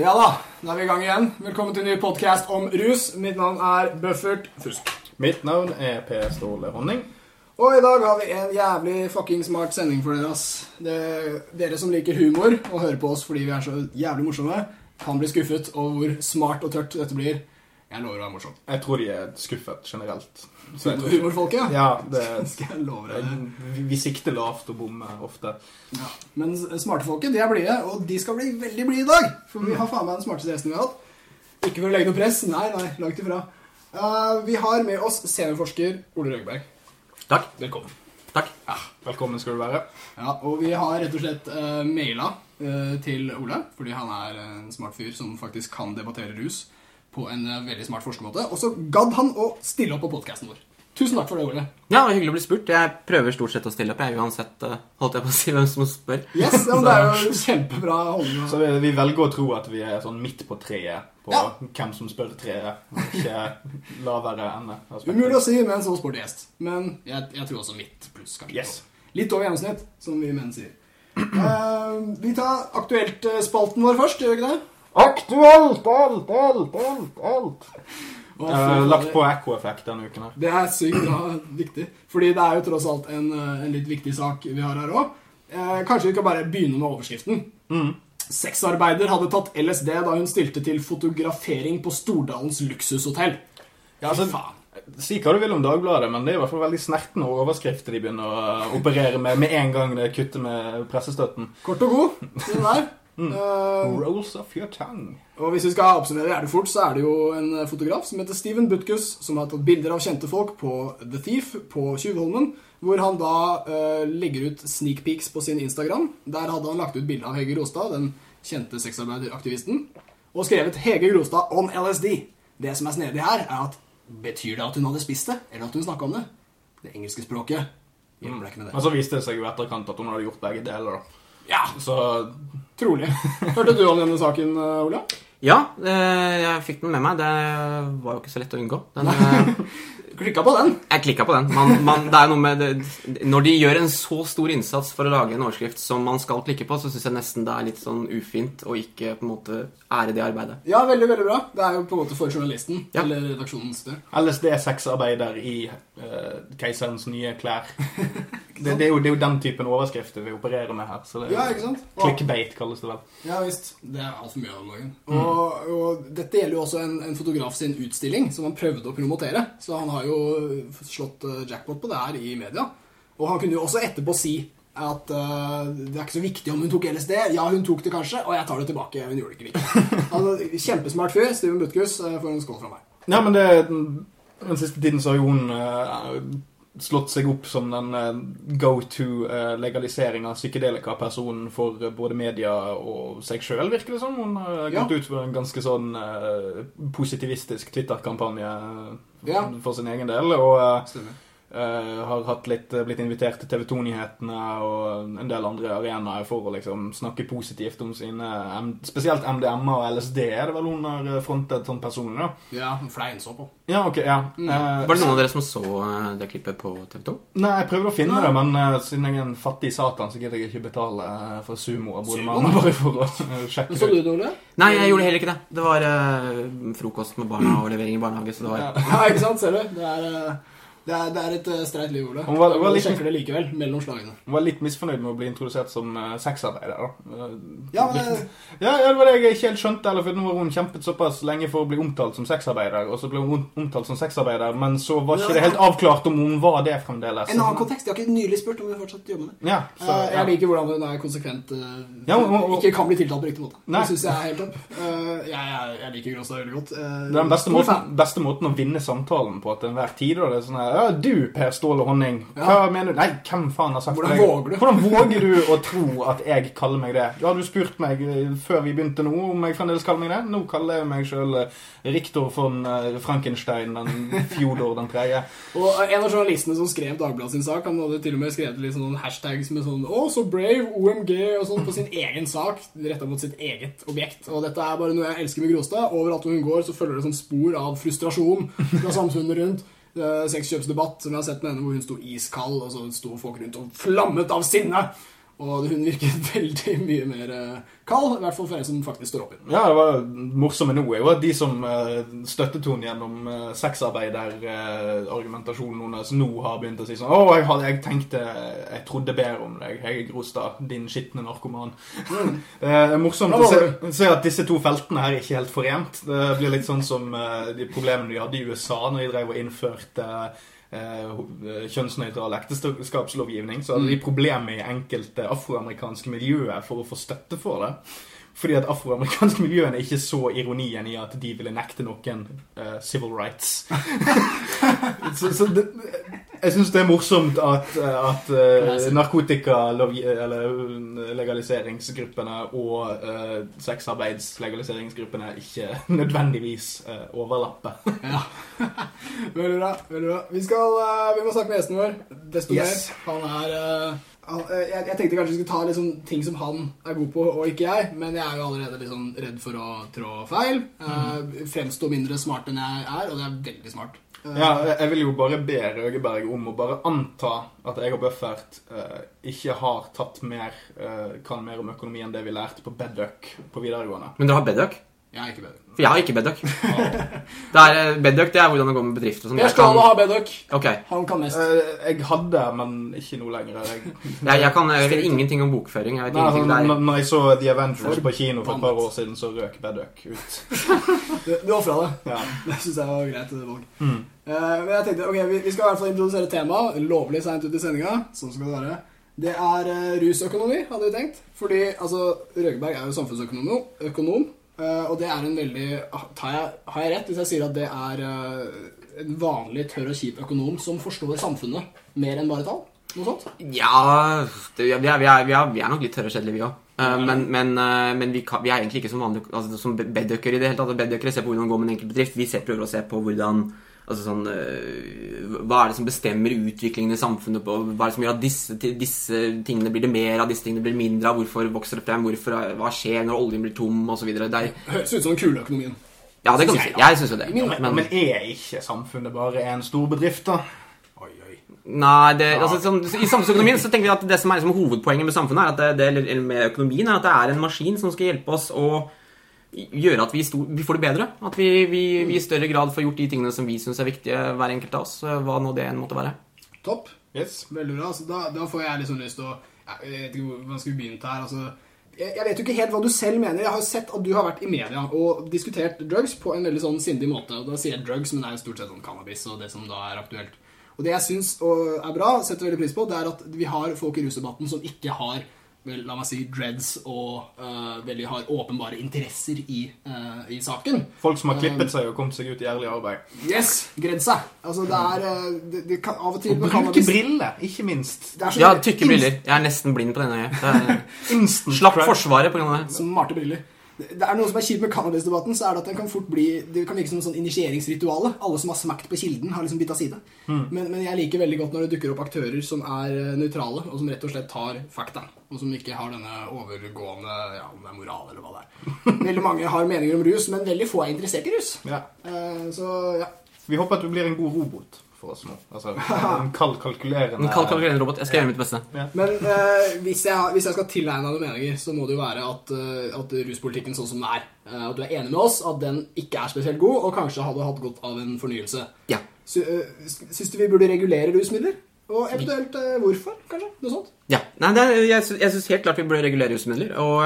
Ja da, da er vi i gang igjen. Velkommen til en ny podkast om rus. Mitt navn er Buffert Fusk. Mitt navn er Per Ståle Honning. Og i dag har vi en jævlig fucking smart sending for dere. ass. Det, dere som liker humor og hører på oss fordi vi er så jævlig morsomme, kan bli skuffet over hvor smart og tørt dette blir. Jeg lover å være morsom. Jeg tror de er skuffet generelt. Så jeg tror- Humorfolket? Ja, det, Skal jeg love deg vi, vi sikter lavt og bommer ofte. Ja. Men smarte folket, de er blide, og de skal bli veldig blide i dag. For vi har faen meg den smarteste gjesten vi har hatt. Ikke for å legge noe press. Nei, nei, langt ifra. Uh, vi har med oss seniorforsker Ole Røgberg. Takk. Velkommen. Takk. Ja. Velkommen skal du være. Ja, og vi har rett og slett uh, maila uh, til Ole, fordi han er en smart fyr som faktisk kan debattere rus på en eh, veldig smart forskermåte. Og så gadd han å stille opp på podkasten vår. Tusen takk for det, Ole. Ja, det var hyggelig å bli spurt. Jeg prøver stort sett å stille opp, jeg, uansett eh, holdt jeg på å si hvem som spør. Yes, ja, men Det er jo kjempebra holdning. Så vi, vi velger å tro at vi er sånn midt på treet på Ja. hvem som spør treet. Ikke lavere enn det Umulig å si med en så sporty gjest, men jeg, jeg tror også midt pluss, kanskje. Yes. Litt over gjennomsnitt, som vi menn sier. Uh, vi tar aktuelt-spalten vår først, gjør vi ikke det? Aktuelt, alt, alt, alt, alt. Faen, lagt på ekkoeffekt denne uken her. Det er sykt bra viktig. Fordi det er jo tross alt en, eh, en litt viktig sak vi har her òg. Eh, kanskje vi kan bare begynne med overskriften. Mm. Sexarbeider hadde tatt LSD da hun stilte til fotografering på Stordalens luksushotell. Ja, altså, Fy faen. Si hva du vil om Dagbladet, men det er i hvert fall veldig snertne overskrifter de begynner å operere med med en gang det kutter med pressestøtten. Kort og god. Den der. Eh, Rolls of your tongue. og hvis vi skal oppsummere jævlig fort, så er det jo en fotograf som heter Steven Butkus, som har tatt bilder av kjente folk på The Thief på Tjuvholmen, hvor han da uh, legger ut sneak peeks på sin Instagram. Der hadde han lagt ut bilde av Hege Rostad, den kjente sexarbeideraktivisten, og skrevet 'Hege Rostad on LSD'. Det som er snedig her, er at betyr det at hun hadde spist det, eller at hun snakka om det? Det engelske språket hjelper deg ikke med det. Men så viste det seg jo etterkant at hun hadde gjort begge deler. da. Ja, Så trolig. Hørte du om denne saken, eh, Ola? Ja, eh, jeg fikk den med meg. Det var jo ikke så lett å unngå. Den, eh, Klikka på den. jeg klikka på den. Man, man, det er noe med det, Når de gjør en så stor innsats for å lage en overskrift som man skal klikke på, så syns jeg nesten det er litt sånn ufint å ikke på en måte ære det arbeidet. Ja, veldig, veldig bra. Det er jo på en måte for journalisten, Ja. eller redaksjonens del. LSD-sexarbeider i uh, keiserens nye klær. Det, det, er jo, det er jo den typen overskrifter vi opererer med her. Så det Ja, ikke sant? Og, clickbait, kalles det vel. ja visst. Det er altfor mye av om dagen. Og, og dette gjelder jo også en, en fotograf sin utstilling, som han prøvde å promotere. Så han har jo slått eh, jackpot på det her i media. Og han kunne jo også etterpå si at uh, det er ikke så viktig om hun tok LSD. Ja, hun tok det kanskje, og jeg tar det tilbake. Hun gjorde det ikke viktig. Altså, kjempesmart fyr. Steven Butkus uh, får en skål fra meg. Ja, men det, den siste tiden så har jo hun eh, slått seg opp som den eh, go-to eh, legalisering av psykedelika-personen for eh, både media og seg sjøl, virker det som. Hun har Ja. gått ut for en ganske sånn positivistisk Twitter-kampanje Ja. for sin egen del. Og Stemmer. Eh, har hatt litt, blitt invitert til TV 2-nyhetene og en del andre arenaer for å liksom snakke positivt om sine Spesielt MDMA og LSD er det vel hun har frontet sånn personlig, da. Ja, flein så på. Ja, ok, ja. Mm. Eh, Var det noen av dere som så eh, det klippet på TV 2? Nei, jeg prøvde å finne Nei. det, men eh, siden jeg er en fattig satan, så gidder jeg ikke betale uh, for sumo-abonnement bare for å sjekke ut så det du det, Ole? Nei, jeg gjorde heller ikke det. Det var eh, frokost med barna og levering i barnehage, så det var Ja. Ja, ikke sant? Ser du? Det er, eh, det er, det er et eh, streit liv, Ole. Han var- var litt- sjekker det likevel, mellom slagene. Hun var litt misfornøyd med å bli introdusert som uh, sexarbeider. Eh, Ja, men ja, det var det jeg ikke helt skjønte. Eller, for nå har hun kjempet såpass lenge for å bli omtalt som sexarbeider, og så ble hun omtalt som sexarbeider, men så var ikke det helt avklart om hun var det fremdeles. En annen kontekst. Jeg har ikke nylig spurt om hun fortsatt jobber med det. Ja, så, ja. Jeg liker hvordan hun er konsekvent Ja, og- og- Ikke kan bli tiltalt på riktig måte. Nei. Det syns jeg er helt topp. Jeg, jeg, jeg liker Gråstad veldig godt. Det er den beste måten, beste måten å vinne samtalen på til enhver tid. Da. Det er sånn her, ja, Du, Per Ståle Honning. Hva Ja. mener du? Nei, hvem faen har sagt Hvordan det? våger du? Hvordan våger du å tro at jeg kaller meg det? Ja, du spurt meg eh, før vi begynte nå om jeg fremdeles kaller meg det. Nå kaller jeg meg sjøl Riktor von eh, Frankenstein, den Fjodor den tredje. Og en av journalistene som skrev Dagbladet sin sak, han hadde til og med skrevet litt sånn hashtags med sånn 'Å, så brave! OMG!' og sånn på sin egen sak, retta mot sitt eget objekt. Og dette er bare noe jeg elsker med Gråstad. Overalt hvor hun går, så følger det sånn spor av frustrasjon fra samfunnet rundt. Eh, Sexkjøpsdebatt som jeg har sett med henne, hvor hun sto iskald, og så sto folk rundt og flammet av sinne. Og hun virket veldig mye mer eh, kald, i hvert fall for en som faktisk står opp i den. Ja, det var morsomme nå er jo at de som uh, støttet henne gjennom sexarbeiderargumentasjonen sexarbeider-argumentasjonen hennes, nå har begynt å si sånn Å, jeg, hadde, jeg tenkte Jeg trodde bedre om deg, Hege Grostad, din skitne narkoman. Mm. det er morsomt å se, se at disse to feltene her er ikke helt forent. Det blir litt sånn som de problemene de hadde i USA når de drev og innførte eh, kjønnsnøytral ekteskapslovgivning, så hadde de problemer i enkelte afroamerikanske miljøer for å få støtte for det. Fordi at afroamerikanske miljøene er ikke så ironien i at de ville nekte noen uh, civil rights. så, så det, jeg syns det er morsomt at, at uh, narkotikalegaliseringsgruppene og uh, sexarbeidslegaliseringsgruppene ikke nødvendigvis uh, overlapper. ja. veldig bra. veldig bra. Vi, skal, uh, vi må snakke med gjesten vår desto Yes. mer. Han er jeg, jeg tenkte kanskje vi skulle ta liksom ting som han er god på, og ikke jeg. Men jeg er jo allerede liksom redd for å trå feil. Uh, Fremstå mindre smart enn jeg er, og det er veldig smart. Uh, Ja, jeg vil jo bare be Røgeberg om å bare anta at jeg og Buffert uh, ikke har tatt mer eh, kan mer om økonomi enn det vi lærte på Bedduck på videregående. Men dere har Bedduck? Jeg er ikke bedre. For jeg har ikke Bedduck. Det er, eh, Bedduck det er hvordan det går med bedrifter sånn. Jeg kan- ha har Bedduck. Ok. Han kan mest. Uh, jeg hadde, men ikke nå lenger. Jeg, Jeg, jeg, kan, jeg vet ingenting om bokføring. Jeg vet Nei, ingenting når, der. når jeg så The Avengers på kino for et par år siden, så røk Bedduck ut. Du, du ofra det. Ja. Det syns jeg var greit valg. Mm. Uh, men jeg tenkte, ok, vi, vi skal i hvert fall introdusere temaet lovlig seint ut i sendinga. Sånn skal det være. Det er uh, rusøkonomi, hadde vi tenkt. Fordi altså, Røgeberg er jo samfunnsøkonom, økonom, eh, og det er en veldig tar jeg, Har jeg rett hvis jeg sier at det er eh, en vanlig tørr og kjip økonom som forstår samfunnet mer enn bare tall? Noe sånt? Ja det, vi, er, vi, er, vi, er, vi er nok litt tørre og kjedelige, vi òg. men men, eh, men vi, kan, vi er egentlig ikke som vanlige altså, som bedøkere i det hele tatt. Bedøkere ser på hvordan det går med en enkelt bedrift. Vi ser, prøver å se på hvordan Altså sånn øh, Hva er det som bestemmer utviklingen i samfunnet? På, hva er det som gjør at disse, disse tingene blir det mer av, disse tingene blir det mindre av? Hvorfor vokser det frem? Hvorfor, hva skjer når oljen blir tom? Og så videre. Det er, Høres ut som den kule økonomien. ja, det kan du si. Jeg syns jo det. Men, men er ikke samfunnet bare en stor bedrift, da? Nei, det, altså, sånn, I samfunnsøkonomien så tenker vi at det som er liksom hovedpoenget med samfunnet, er at det, det, eller med økonomien, er at det er en maskin som skal hjelpe oss å gjøre at vi, sto, vi får det bedre. At vi, vi, vi i større grad får gjort de tingene som vi syns er viktige, hver enkelt av oss. Hva nå det enn måtte være. Topp. Yes. Veldig bra. Altså, da, da får jeg liksom lyst til å Jeg vet ikke hvor- hvordan skal vi begynne her. Altså, jeg, jeg vet jo ikke helt hva du selv mener. Jeg har jo sett at du har vært i media og diskutert drugs på en veldig sånn sindig måte. Og da sier jeg drugs, men det er jo stort sett sånn cannabis og det som da er aktuelt. Og det jeg syns er bra, setter veldig pris på, det er at vi har folk i rusdebatten som ikke har la meg si, dreads og uh, veldig har åpenbare interesser i, uh, i saken. Folk som har klippet seg og kommet seg ut i ærlig arbeid. Yes! Gredd seg. Altså, det er det, det kan, Av og til Og bruke briller, ikke minst. det er så Ja, tykke briller. Jeg er nesten blind på denne øyet. Slapp. Forsvaret pga. det. Smarte briller. Det er noe som er kjipt med cannabisdebatten, så er det at den kan fort bli Det kan virke som en sånn initieringsrituale. Alle som har smakt på kilden, har liksom bytta side. Men, men jeg liker veldig godt når det dukker opp aktører som er eh, nøytrale, og som rett og slett tar fakta. Og som ikke har denne overgående Ja, om det er moral eller hva det er. Veldig mange har meninger om rus, men veldig få er interessert i rus. Ja. Eh, Så ja. Vi håper at du blir en god robot for oss nå. Altså, en kald, kalkulerende En kald kalkulerende robot. Jeg skal gjøre mitt beste. Men eh, hvis, jeg, hvis jeg skal tilegne deg noen meninger, så må det jo være at, eh, at ruspolitikken sånn som den er, eh, at du er enig med oss, at den ikke er spesielt god, og kanskje hadde hatt godt av en fornyelse. Ja. Sy, eh, Syns du vi burde regulere rusmidler? Og eventuelt eh, hvorfor, kanskje? Noe sånt? Ja. Nei, det er, jeg, sy- jeg syns helt klart vi burde regulere rusmidler. Og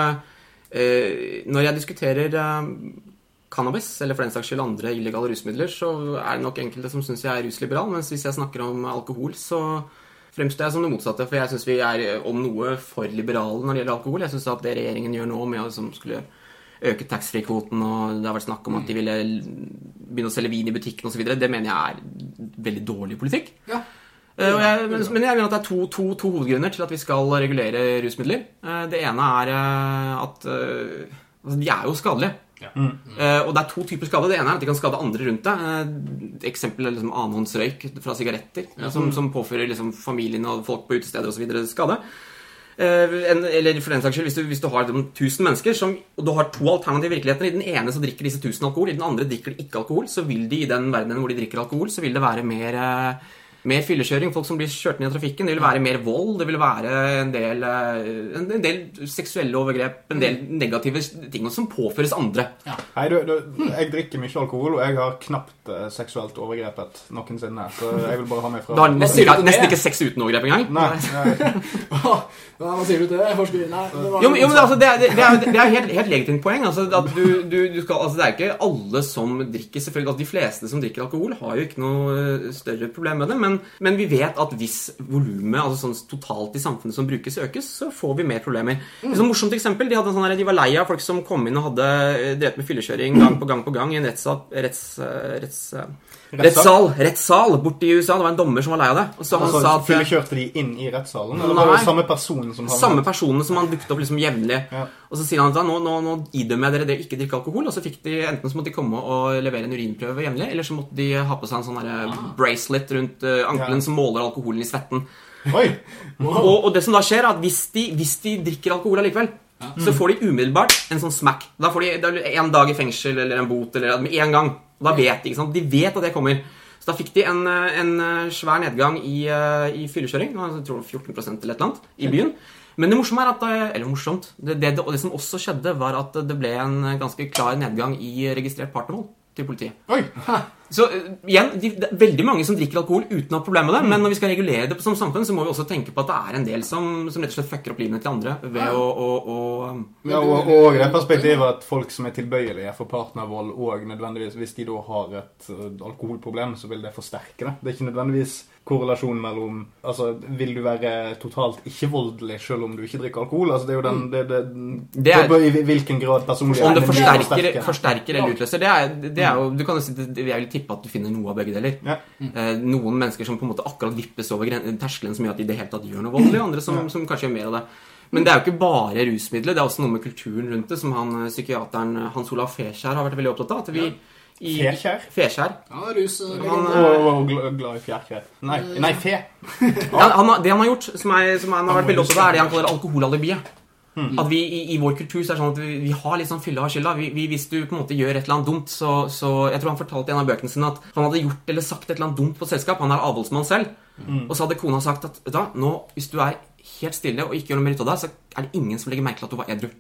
eh, når jeg diskuterer cannabis, eller for den saks skyld andre illegale rusmidler, så er det nok enkelte som syns jeg er rusliberal, mens hvis jeg snakker om alkohol, så fremstår jeg som det motsatte. For jeg syns vi er om noe for liberale når det gjelder alkohol. Jeg syns at det regjeringen gjør nå med å liksom, skulle øke taxfree-kvoten, og det har vært snakk om at de ville begynne å selge vin i butikken osv., det mener jeg er veldig dårlig politikk. Ja. Uh, jeg, men, men jeg mener at det er to, to, to hovedgrunner til at vi skal regulere rusmidler. Uh, Det ene er uh, at altså, de er jo skadelige. Eh, Og det er to typer skade. Det ene er at de kan skade andre rundt deg. Uh, Eksempel er liksom annenhåndsrøyk fra sigaretter, ja. som, som påfører liksom, familien og folk på utesteder osv. skade. Uh, en, eller for den saks skyld, hvis du, hvis du har liksom, 1000 mennesker som, og du har to alternative virkeligheter I den ene så drikker disse 1000 alkohol, i den andre drikker de ikke alkohol. Så vil de i den verdenen hvor de drikker alkohol, så vil det være mer eh, mer fyllekjøring, folk som blir kjørt ned i trafikken. Det vil være mer vold, det vil være en del, eh, en en del seksuelle overgrep, en del negative ting som påføres andre. Hei, du, du, jeg drikker mye alkohol, og jeg har knapt eh, seksuelt overgrepet noensinne. Så jeg vil bare ha meg Du har fra nesten, du ikke, nesten ikke sex uten overgrep engang. Nei, nei. Hva hva sier du til det, forsker? Nei, det Jo, men, jo, men altså, det, er, det, er, det er helt, helt legitimt poeng. Altså, at du, du, du skal, altså, det er ikke alle som drikker selvfølgelig, altså, De fleste som drikker alkohol, har jo ikke noe eh, større problem med det. Men, men vi vet at hvis volumet altså sånn totalt i samfunnet som brukes, økes, så får vi mer problemer. Et sånn morsomt eksempel, de, sånn, her- de var lei av folk som kom inn og hadde eh, drevet med fyllekjøring gang på gang på gang i en retts, retts, eh, rettssal, rettssal borte i USA. Det var en dommer som var lei av det. Og så han Altså, sa at Fyllekjørte de inn i rettssalen? Eller var det samme person som havnet- samme personene som han dukket opp liksom jevnlig. Ja. Og så sier han at nå, nå, nå idømmer jeg dere det å ikke drikke alkohol. Og så fikk de enten så måtte de komme og levere en urinprøve jevnlig, eller så måtte de ha på seg en sånn ah. bracelet rundt eh, ankelen Ja. som måler alkoholen i svetten. Oi! Og, og det som da skjer, er at hvis de, hvis de drikker alkohol allikevel, så får de umiddelbart en sånn smack. Da får de en dag i fengsel eller en bot eller med en gang. Og da vet de, ikke sant? De vet at det kommer. Så da fikk de en, eh, en eh, svær nedgang i, eh, i fyllekjøring. Jeg tror 14 eller et eller annet i byen. Men det morsomme er at Eller morsomt. Det, det, det, det som også skjedde, var at det ble en ganske klar nedgang i registrert partnervold til politiet. Oi! Så eh, igjen, de, det er veldig mange som drikker alkohol uten å ha problemer med det. Men når vi skal regulere det som samfunn, så må vi også tenke på at det er en del som, som rett og slett fucker opp livene til andre ved å, å, å um, Ja, og, og det perspektivet at folk som er tilbøyelige for partnervold, og nødvendigvis hvis de da har et uh, alkoholproblem, så vil det forsterke det. Det er ikke nødvendigvis korrelasjon mellom Altså, vil du være totalt ikke-voldelig selv om du ikke drikker alkohol? Altså, det er jo den Det, det, Det er- bør i hvilken grad personlig Om det forsterker, forsterke. forsterker eller utløser, det er, det er jo Du kan jo si, Jeg vil tippe at du finner noe av begge deler. Ja. Eh, noen mennesker som på en måte akkurat vippes over terskelen som gjør at de i det hele tatt gjør noe voldelig, andre som, som kanskje gjør mer av det. Men det er jo ikke bare rusmidler, det er også noe med kulturen rundt det, som han eh, psykiateren eh, Hans Olav Fekjær har vært veldig opptatt av. At vi i, Fekjær? Fekjær. Rus eh, Han, Og, og, og glad i fjærkjær. Nei, nei, fe. Ja, han, har- det han har gjort, som, er, som han har vært veldig opptatt av, er det han kaller alkoholalibiet. At vi i, i vår kultur så er det sånn at vi, vi har litt sånn fylla av skylda. Vi, vi, hvis du på en måte gjør et eller annet dumt, så, så Jeg tror han fortalte i en av bøkene sine at han hadde gjort eller sagt et eller annet dumt på et selskap. Han er avholdsmann selv. Og så hadde kona sagt at vet du nå, hvis du er helt stille og ikke gjør noe mer ut av deg, så er det ingen som legger merke til at du var edru.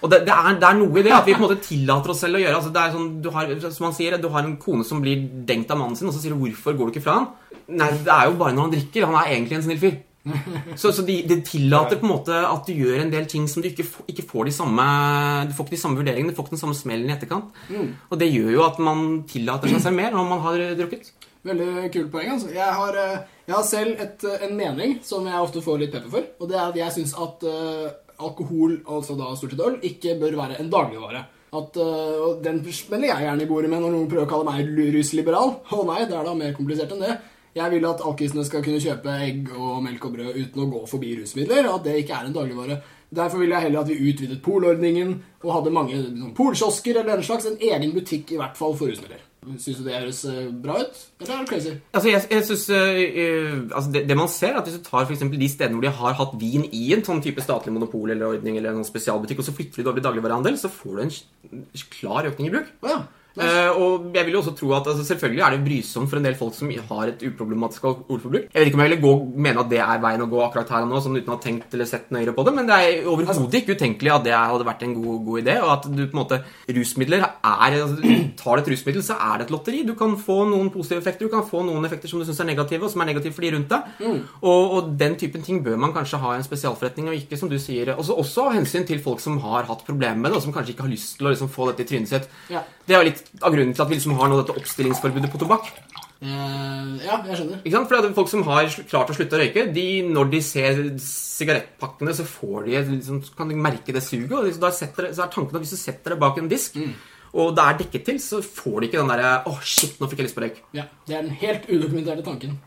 Og det, det, er, det er noe i det at vi på en måte tillater oss selv å gjøre altså det er sånn, du har, Som han sier, du har en kone som blir dengt av mannen sin, og så sier du 'hvorfor går du ikke fra han?' Nei, det er jo bare når han drikker. Han er egentlig en snill fyr. Så, så det de tillater på en måte at du gjør en del ting som du ikke, ikke får de samme Du får ikke de samme vurderingene, du får ikke den samme smellen i etterkant. Og det gjør jo at man tillater seg selv mer når man har drukket. Veldig kult poeng. altså. Jeg har, eh, jeg har selv et, eh, en mening som jeg ofte får litt pepper for. Og det er at jeg syns at eh, alkohol, altså da stort sett øl, ikke bør være en dagligvare. At, uh, Den smeller jeg gjerne i bordet med når noen prøver å kalle meg rusliberal. Å nei, det er da mer komplisert enn det. Jeg vil at alkisene skal kunne kjøpe egg og melk og brød uten å gå forbi rusmidler, og at det ikke er en dagligvare. Derfor vil jeg heller at vi utvidet polordningen og hadde mange sånn, polkiosker eller den slags. En egen butikk i hvert fall for rusmidler. Syns du det høres eh, bra ut? Eller er det crazy? Altså, jeg, jeg synes, øh, altså det, det man ser, er at hvis du tar for de stedene hvor de har hatt vin i en sånn type statlig monopol eller ordning, eller en sånn spesialbutikk, og så flytter de det over i dagligvarehandel, så får du en klar økning i bruk. Ja. Eh, og jeg vil jo også tro at altså, Selvfølgelig er det brysomt for en del folk som har et uproblematisk ordforbruk. Jeg vet ikke om jeg ville gå, mene at det er veien å gå akkurat her og nå, sånn uten å ha tenkt eller sett nøyere på det, men det er overhodet ikke utenkelig at det hadde vært en god, god idé. Og at du på en måte Rusmidler er altså, Tar du et rusmiddel, så er det et lotteri. Du kan få noen positive effekter, du kan få noen effekter som du syns er negative, og som er negative for de rundt deg. Og, og den typen ting bør man kanskje ha i en spesialforretning, og ikke som du sier også, også av hensyn til folk som har hatt problemer med det, og som kanskje ikke har lyst til å liksom, få dette i trynet sitt. Ja. Det er jo litt av grunnen til at vi liksom har nå dette oppstillingsforbudet på tobakk. Eh, ja, jeg skjønner. Ikke sant? For det er folk som har klart å slutte å røyke, de, når de ser sigarettpakkene, så får de liksom, kan de merke det suget. Og da setter, så er tanken at hvis du setter det bak en disk, og det er dekket til, så får de ikke den derre Å, shit, nå fikk jeg lyst på røyk. Ja, Det er den helt udokumenterte tanken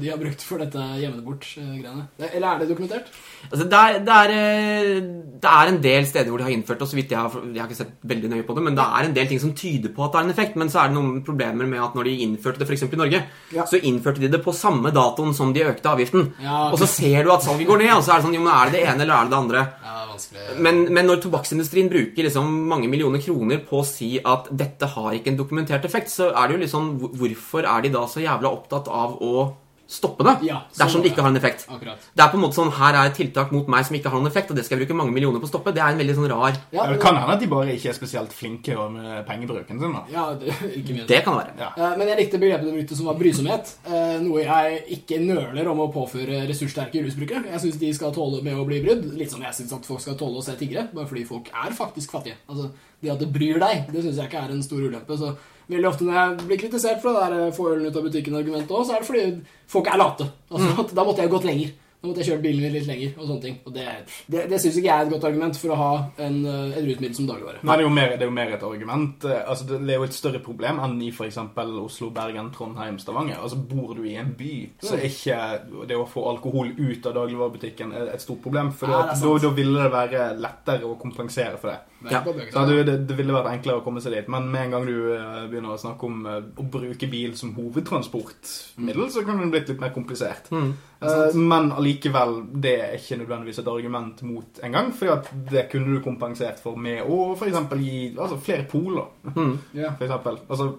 de har brukt for dette gjemme det bort-greiene. Eller er det dokumentert? Altså, det, er, det, er, eh, det er en del steder hvor de har innført og så vidt jeg har, jeg har ikke sett veldig nøye på det, men det er en del ting som tyder på at det er en effekt. Men så er det noen problemer med at når de innførte det f.eks. i Norge, Ja. så innførte de det på samme datoen som de økte avgiften. Ja. Og så ser du at salget går ned, og så er det sånn Jo, men er det det ene eller er det det andre? Ja, vanskelig. Men, men når tobakksindustrien bruker liksom mange millioner kroner på å si at dette har ikke en dokumentert effekt, så er det jo litt sånn Hvorfor er de da så jævla opptatt av å stoppe det? Ja, dersom det ikke har en effekt. Akkurat. Det er på en måte sånn, Her er et tiltak mot meg som ikke har noen effekt, og det skal jeg bruke mange millioner på å stoppe. Det er en veldig sånn rar Ja, Det kan hende at de bare ikke er spesielt flinke med pengebruken sin. da. ja det, ikke minst. Det kan det være. Ja. Eh, Men jeg likte begrepet du brukte som var brysomhet. eh, Noe jeg ikke nøler om å påføre ressurssterke rusbrukere. Jeg syns de skal tåle med å bli brydd. Litt som jeg syns at folk skal tåle å se tiggere. Bare fordi folk er faktisk fattige. Altså, Det at det bryr deg, det syns jeg ikke er en stor ulempe. Så veldig ofte når jeg blir kritisert for det der eh, få ølen ut av butikken-argumentet òg, så er det fordi folk er late. Altså, at Da måtte jeg gått lenger. Da måtte jeg kjørt bilen litt lenger. og sånne ting. Og Det, det, det syns ikke jeg er et godt argument for å ha en, eh, et rusmiddel som dagligvare. Nei, det er, mer, det er jo mer et argument. Eh, Altså, det er jo et større problem enn i f.eks. Oslo, Bergen, Trondheim, Stavanger. Altså, Bor du i en by, så er ikke det å få alkohol ut av dagligvarebutikken et stort problem. For Nei, da ville det være lettere å kompensere for det. Ja. Så det, det, det ville vært enklere å komme seg dit. Men med en gang du uh, begynner å snakke om uh, å bruke bil som hovedtransportmiddel, så kan det blitt litt mer komplisert. Mm. Uh, men allikevel, det er ikke nødvendigvis et argument mot engang. For at det kunne du kompensert for med å f.eks. gi altså, flere poler. Mm. Yeah. For eksempel. altså,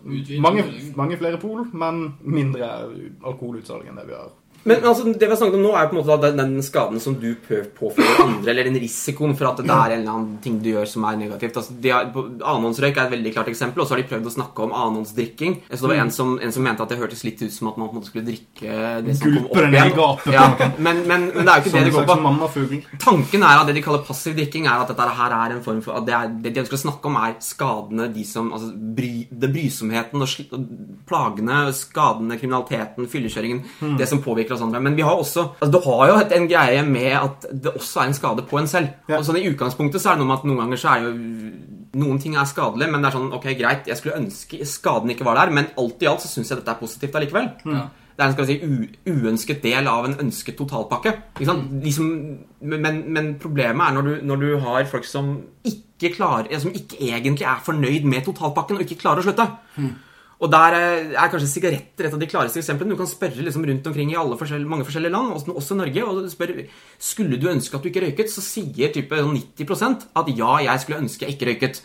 mange, mange flere pol, men mindre alkoholutsalg enn det vi har. Men altså, det vi har snakket om nå, er jo på en måte den, den skaden som du påfører andre, eller den risikoen for at det er en eller annen ting du gjør som er negativt. Altså, har, Annonsrøyk er et veldig klart eksempel, og så har de prøvd å snakke om annonsdrikking. Så det var en som, en som mente at det hørtes litt ut som at man på en måte skulle drikke det som kom opp igjen. Ja, men, men, men det er jo ikke Som det det går på. Tanken er at det de kaller passiv drikking, er at dette her er en form for det, er, det de ønsker å snakke om, er skadene de som altså bry, det Brysomheten og og plagene, skadene, kriminaliteten, fyllekjøringen. Det som påvirker oss andre. Men vi har også altså, Du har jo en greie med at det også er en skade på en selv. Ja. Og sånn I utgangspunktet så er det noe med at noen ganger så er jo noen ting er skadelige, men det er sånn, ok, greit, jeg skulle ønske skaden ikke var der, men alt i alt så syns jeg dette er positivt allikevel. Ja. Det er en skal vi si, u uønsket del av en ønsket totalpakke. Ikke sant? De som, men, men problemet er når du, når du har folk som ikke klarer, som ikke egentlig er fornøyd med totalpakken, og ikke klarer å slutte. Og der er kanskje sigaretter et av de klareste eksemplene. Du kan spørre liksom rundt omkring i alle forskjell- mange forskjellige land, også, i Norge, og spør skulle du ønske at du ikke røyket, så sier type sånn 90% at ja, jeg skulle ønske jeg ikke røyket.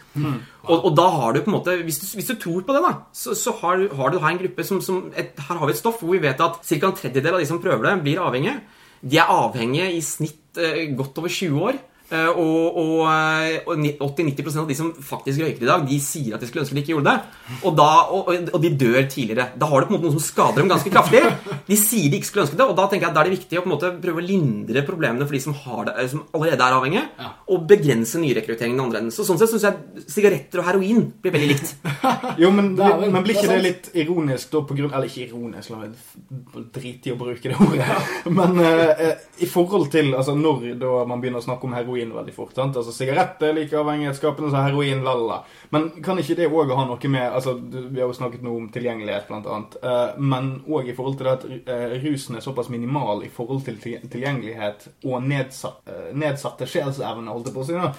Og, og da har du på en måte Hvis du, hvis du tror på det, da, så, så har, du- har du her en gruppe som, som et, Her har vi et stoff hvor vi vet at ca. en tredjedel av de som prøver det, blir avhengige. De er avhengige i snitt eh, godt over 20 år. Eh, og og, eh, og 80-90% av de som faktisk røyker i dag, de sier at de skulle ønske de ikke gjorde det. Og, da, og, og- de dør tidligere. Da har du på en måte noe som skader dem ganske kraftig. De sier de ikke skulle ønske det, og da tenker jeg at da er det viktig å på en måte prøve å lindre problemene for de som, har det, eh, som allerede er avhengige, Ja. og begrense nyrekrutteringen i andre enden. Så sånn sett syns jeg sigaretter og heroin blir veldig likt. Jo, men, Det er men blir ikke det, det litt ironisk da på grunn Eller ikke ironisk, la meg drite i å bruke det ordet. Men eh, eh, i forhold til altså når da man begynner å snakke om heroin veldig fort sant? Altså Sigaretter er like avhengighetsskapende som heroin, lalala. Men kan ikke det òg ha noe med altså Vi har jo snakket nå om tilgjengelighet, blant annet. eh, men òg i forhold til det at eh, rusen er såpass minimal i forhold til til- tilgjengelighet og nedsatt, eh, nedsatte sjelsevne, holdt jeg på å si. da.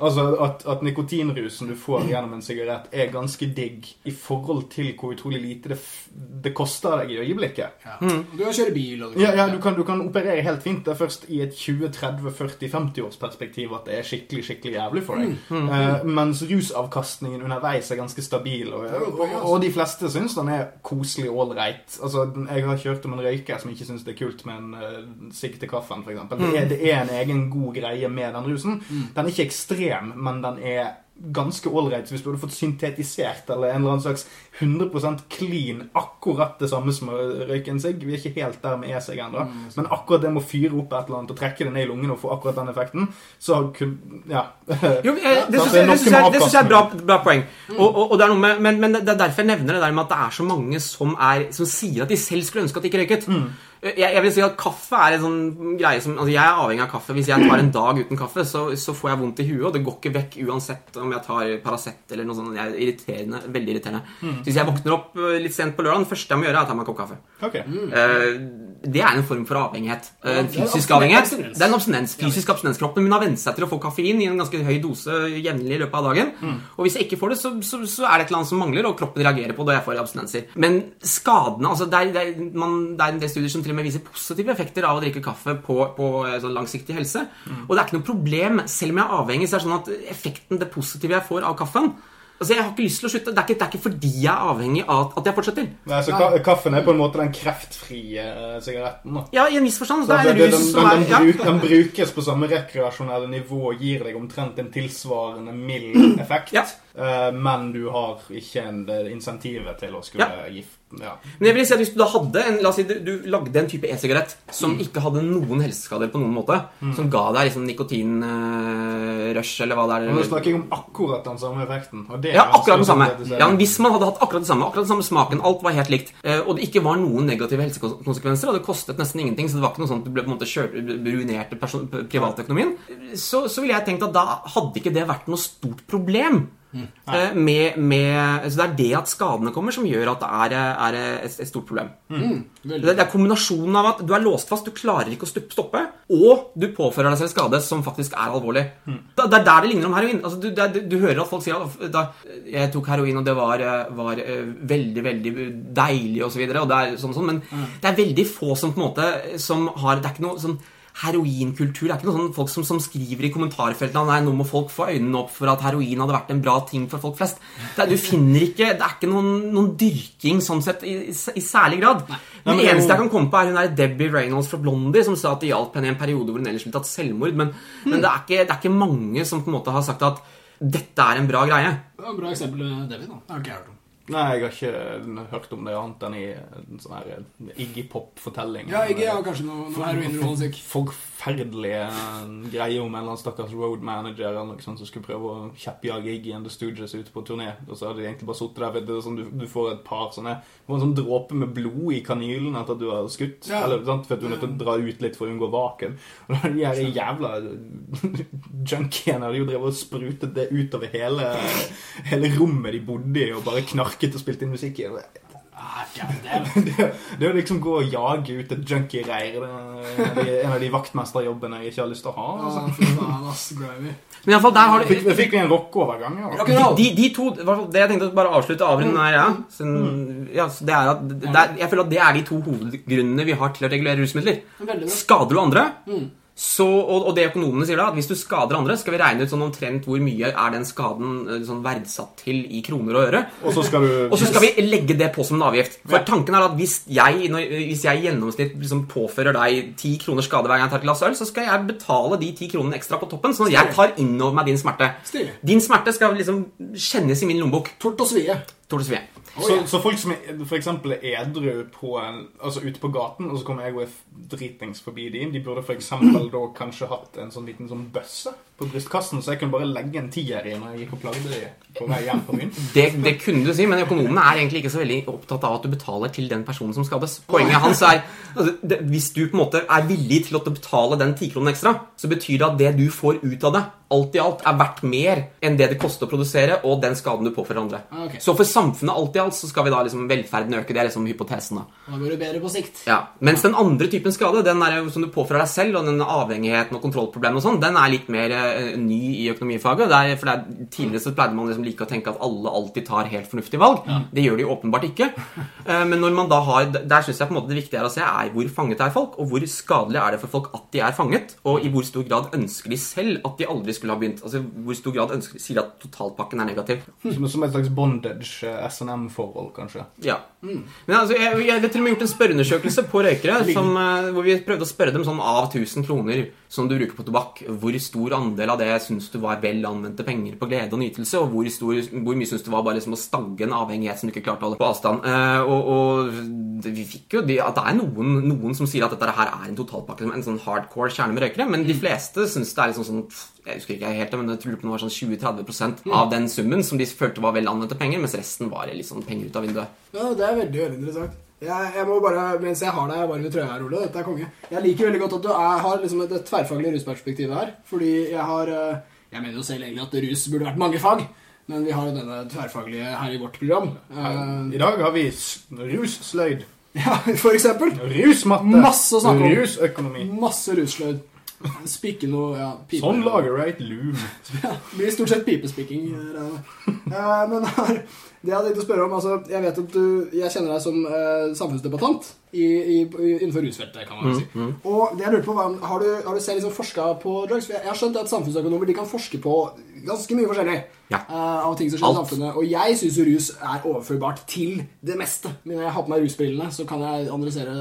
Altså at, at nikotinrusen du får gjennom en sigarett, er ganske digg i forhold til hvor utrolig lite det, f det koster deg i øyeblikket. Ja. Mm. Du kan kjøre bil. Og du Ja, ja du, kan, du kan operere helt fint. Det er først i et 20-30-40-50-års-perspektiv at det er skikkelig skikkelig jævlig for deg. Eh, mens rusavkastningen underveis er ganske stabil, og, og, og de fleste syns den er koselig ålreit. Altså, jeg har kjørt om en røyker som ikke syns det er kult med en uh, sigg til kaffen, f.eks. Det, er- det er en egen god greie med den rusen. Den er ikke ekstrem, men den er ganske ålreit hvis du hadde fått syntetisert eller en eller annen slags 100% clean akkurat det samme som å røyke en sigg. Vi er ikke helt der med e-sigg ennå. Men akkurat det med å fyre opp et eller annet og trekke det ned i lungene og få akkurat den effekten, så kun, Ja. Jo, eh, det syns jeg, jeg, jeg er bra, bra poeng. Og, og, og det er noe med, men, men det er derfor jeg nevner det der med at det er så mange som, er, som sier at de selv skulle ønske at de ikke røyket. Jeg, jeg vil si at Kaffe er en sånn greie som altså Jeg er avhengig av kaffe. Hvis jeg tar en dag uten kaffe, så, så får jeg vondt i huet, og det går ikke vekk uansett om jeg tar Paracet eller noe sånt. Jeg er irriterende, veldig irriterende. Så Hvis jeg våkner opp eh, litt sent på lørdag, det første jeg må gjøre, er å ta meg en kopp kaffe. Okay. Eh, det er en form for avhengighet. Eh, En fysisk avhengighet. Det er en abstinens. Fysisk abstinens. Kroppen min har vent seg til å få kaffein i en ganske høy dose jevnlig i løpet av dagen. Og hvis jeg ikke får det, så, så, så er det et eller annet som mangler, og kroppen reagerer på det, og jeg får abstinenser. Men skadene altså det, er, det, er, man, det er en del studier som til og med viser positive effekter av å drikke kaffe på, på eh, sånn langsiktig helse. Og det er ikke noe problem, selv om jeg er avhengig, så er det sånn at effekten, det positive jeg får av kaffen Altså, Jeg har ikke lyst til å slutte. Det er ikke, det er ikke fordi jeg er avhengig av at jeg fortsetter. Nei, så ka kaffen er på en måte den kreftfrie eh, sigaretten, da. Ja, i en viss forstand. Så Det er det- det- rus den, som den, er ja. bruk, den brukes på samme rekreasjonelle nivå og gir deg omtrent en tilsvarende mild effekt. Ja. Eh, men du har ikke en, det insentivet til å skulle gifte Ja. Men jeg vil si at hvis du da hadde en, La oss si du, du lagde en type e-sigarett som Mm. ikke hadde noen helseskader på noen måte, som ga deg liksom nikotinrush eller hva det er. Nå snakker jeg om akkurat den samme effekten. Ja, akkurat den samme. Ja, Hvis man hadde hatt akkurat det samme, akkurat den samme smaken, alt var helt likt, eh, og det ikke var noen negative helsekonsekvenser, og det kostet nesten ingenting, så det var ikke noe sånn at du ble på en måte kjørt, ruinerte privatøkonomien, så, så ville jeg tenkt at da hadde ikke det vært noe stort problem. Eh, Med, med, så Det er det at skadene kommer, som gjør at det er, er et, et stort problem. Mm. Det, det er kombinasjonen av at du er låst fast, du klarer ikke å stoppe, og du påfører deg selv skade som faktisk er alvorlig. Mm. det er der det ligner om heroin. Altså, du, det, du hører at folk sier at da, jeg tok heroin, og det var, eh, var eh, veldig, veldig deilig, og så videre, og det er sånn, sånn, men det er veldig få som på en måte som har Det er ikke noe sånn Heroinkultur det er ikke noe sånn folk som, som skriver i kommentarfeltene Nei, nå må folk få øynene opp for at heroin hadde vært en bra ting for folk flest. Det er, du finner ikke Det er ikke noen, noen dyrking sånn sett i, i, særlig grad. Nei, men det eneste jeg kan komme på, er hun der Debbie Reynolds fra Blondie som sa at det hjalp henne i en periode hvor hun ellers ville tatt selvmord. Men, men det, er ikke, det er ikke mange som på en måte har sagt at dette er en bra greie. Det var et bra eksempel, Debbie. da. Det har ikke jeg hørt om. Nei, jeg har ikke hørt om det annet enn i en sånn her Iggy Pop-fortelling. Ja, Iggy har kanskje noe, noe heroinromantikk. Forferdelige greie om en eller annen stakkars road manager eller noe sånt som skulle prøve å kjeppjage Iggy and the Stooges ute på turné. Og så hadde de egentlig bare sittet der. vet Du, sånn, du, du får et par sånne Du får en sånn dråpe med blod i kanylen etter at du har skutt. Ja. Eller, sant, for at du er nødt til å dra ut litt for å unngå vaken. Og da de her jævla junkiene hadde jo drevet og sprutet det utover hele, hele rommet de bodde i, og bare knarket og spilte inn musikk i. Ah. Det, det å liksom gå og jage ut et junkie-reir det er en av de, vaktmesterjobbene jeg ikke har lyst til å ha. Altså. Men i alle fall, der har Fikk, du fikk vi en rockeovergang? Ja. Rock'n'roll. de, de to, Det jeg tenkte å bare avslutte avrunde her, ja. Sånn, ja så det er at det er, Jeg føler at det er de to hovedgrunnene vi har til å regulere rusmidler. Skader du andre, Mm. Så, og, og det økonomene sier da, at hvis du skader andre, skal vi regne ut sånn omtrent hvor mye er den skaden eh, sånn verdsatt til i kroner og øre. Og så skal du Og så skal vi legge det på som en avgift. For tanken er at hvis jeg, hvis jeg i gjennomsnitt liksom påfører deg ti kroner skade hver gang jeg tar et glass øl, så skal jeg betale de ti kronene ekstra på toppen, sånn at jeg tar innover meg din smerte. Stilig. Din smerte skal liksom kjennes i min lommebok. Tort og svie. og Svie. Oh, så, så folk som for eksempel er edru på en, altså ute på gaten, og så kommer jeg og er dritings forbi de, de burde eksempel da kanskje hatt en sånn liten sånn bøsse på brystkassen, så jeg kunne bare legge en tier i når jeg gikk og plagde dem på vei hjem på byen. Det, det kunne du si, men økonomene er egentlig ikke så veldig opptatt av at du betaler til den personen som skades. Poenget hans er altså, det, Hvis du på en måte er villig til å betale den tikronen ekstra, så betyr det at det du får ut av det, alt i alt er verdt mer enn det det koster å produsere, og den skaden du påfører andre. Okay. Så for samfunnet alt i alt så skal vi da liksom velferden øke. Det er liksom hypotesen. da. Da går det bedre på sikt. Ja, Mens den andre typen skade, den der som du påfører deg selv, og den avhengigheten og kontrollproblemet og sånn, den er litt mer eh, ny i økonomifaget. Det er, for det er, Tidligere så pleide man liksom like å tenke at alle alltid tar helt fornuftige valg. Det gjør de åpenbart ikke. Eh, men når man da har, der syns jeg på en måte det viktige er å se er hvor fanget er folk, og hvor skadelig er det for folk at de er fanget, og i hvor stor grad ønsker de selv at de aldri skulle ha begynt. Altså hvor stor grad ønsker de sier at totalpakken er negativ. Som, som et slags bondage, eh, SNM-forhold, kanskje. Ja. Men altså, jeg, jeg har til og med gjort en spørreundersøkelse på røykere som, eh, hvor vi prøvde å spørre dem sånn av 1000 kroner som du bruker på tobakk, hvor stor andel av det syns du var vel anvendte penger på glede og nytelse, og hvor, stor, hvor mye syns du var bare liksom å stagge en avhengighet som du ikke klarte å holde på avstand. Eh, og, og vi fikk jo de, at det er noen, noen som sier at dette her er en totalpakke, en sånn hardcore kjerne med røykere, men de fleste syns det er liksom sånn jeg husker ikke helt, men jeg tror det var sånn 20-30% av den summen som de følte var vel anvendte penger, mens resten var sånn penger ut av vinduet. Ja, Det er veldig veldig interessant. Jeg, jeg må bare, Mens jeg har deg varm i trøya her, Ole, dette er konge Jeg liker veldig godt at du er, har liksom et, et tverrfaglig rusperspektiv her. Fordi jeg har eh, Jeg mener jo selv egentlig at rus burde vært mange fag. Men vi har jo denne tverrfaglige her i vårt program. Eh, I dag har vi russløyd. ja, for eksempel. Rusmatte. Masse å snakke om. Rusøkonomi. Masse russløyd. Spikke noe ja, pipe. Sånn lager du et loom. Ja, det blir stort sett pipespikking. Eh, men her, det jeg hadde tenkt å spørre om altså, Jeg vet at du Jeg kjenner deg som eh, samfunnsdebattant i, i, innenfor rusfeltet, kan man mm, si. Og det jeg lurte på var, Har du, har du selv liksom forska på drugs? Jeg, jeg har skjønt at samfunnsøkonomer de kan forske på ganske mye forskjellig Ja. uh, av ting som skjer i samfunnet. Og jeg syns jo rus er overførbart til det meste. Men når jeg har på meg rusbrillene, så kan jeg analysere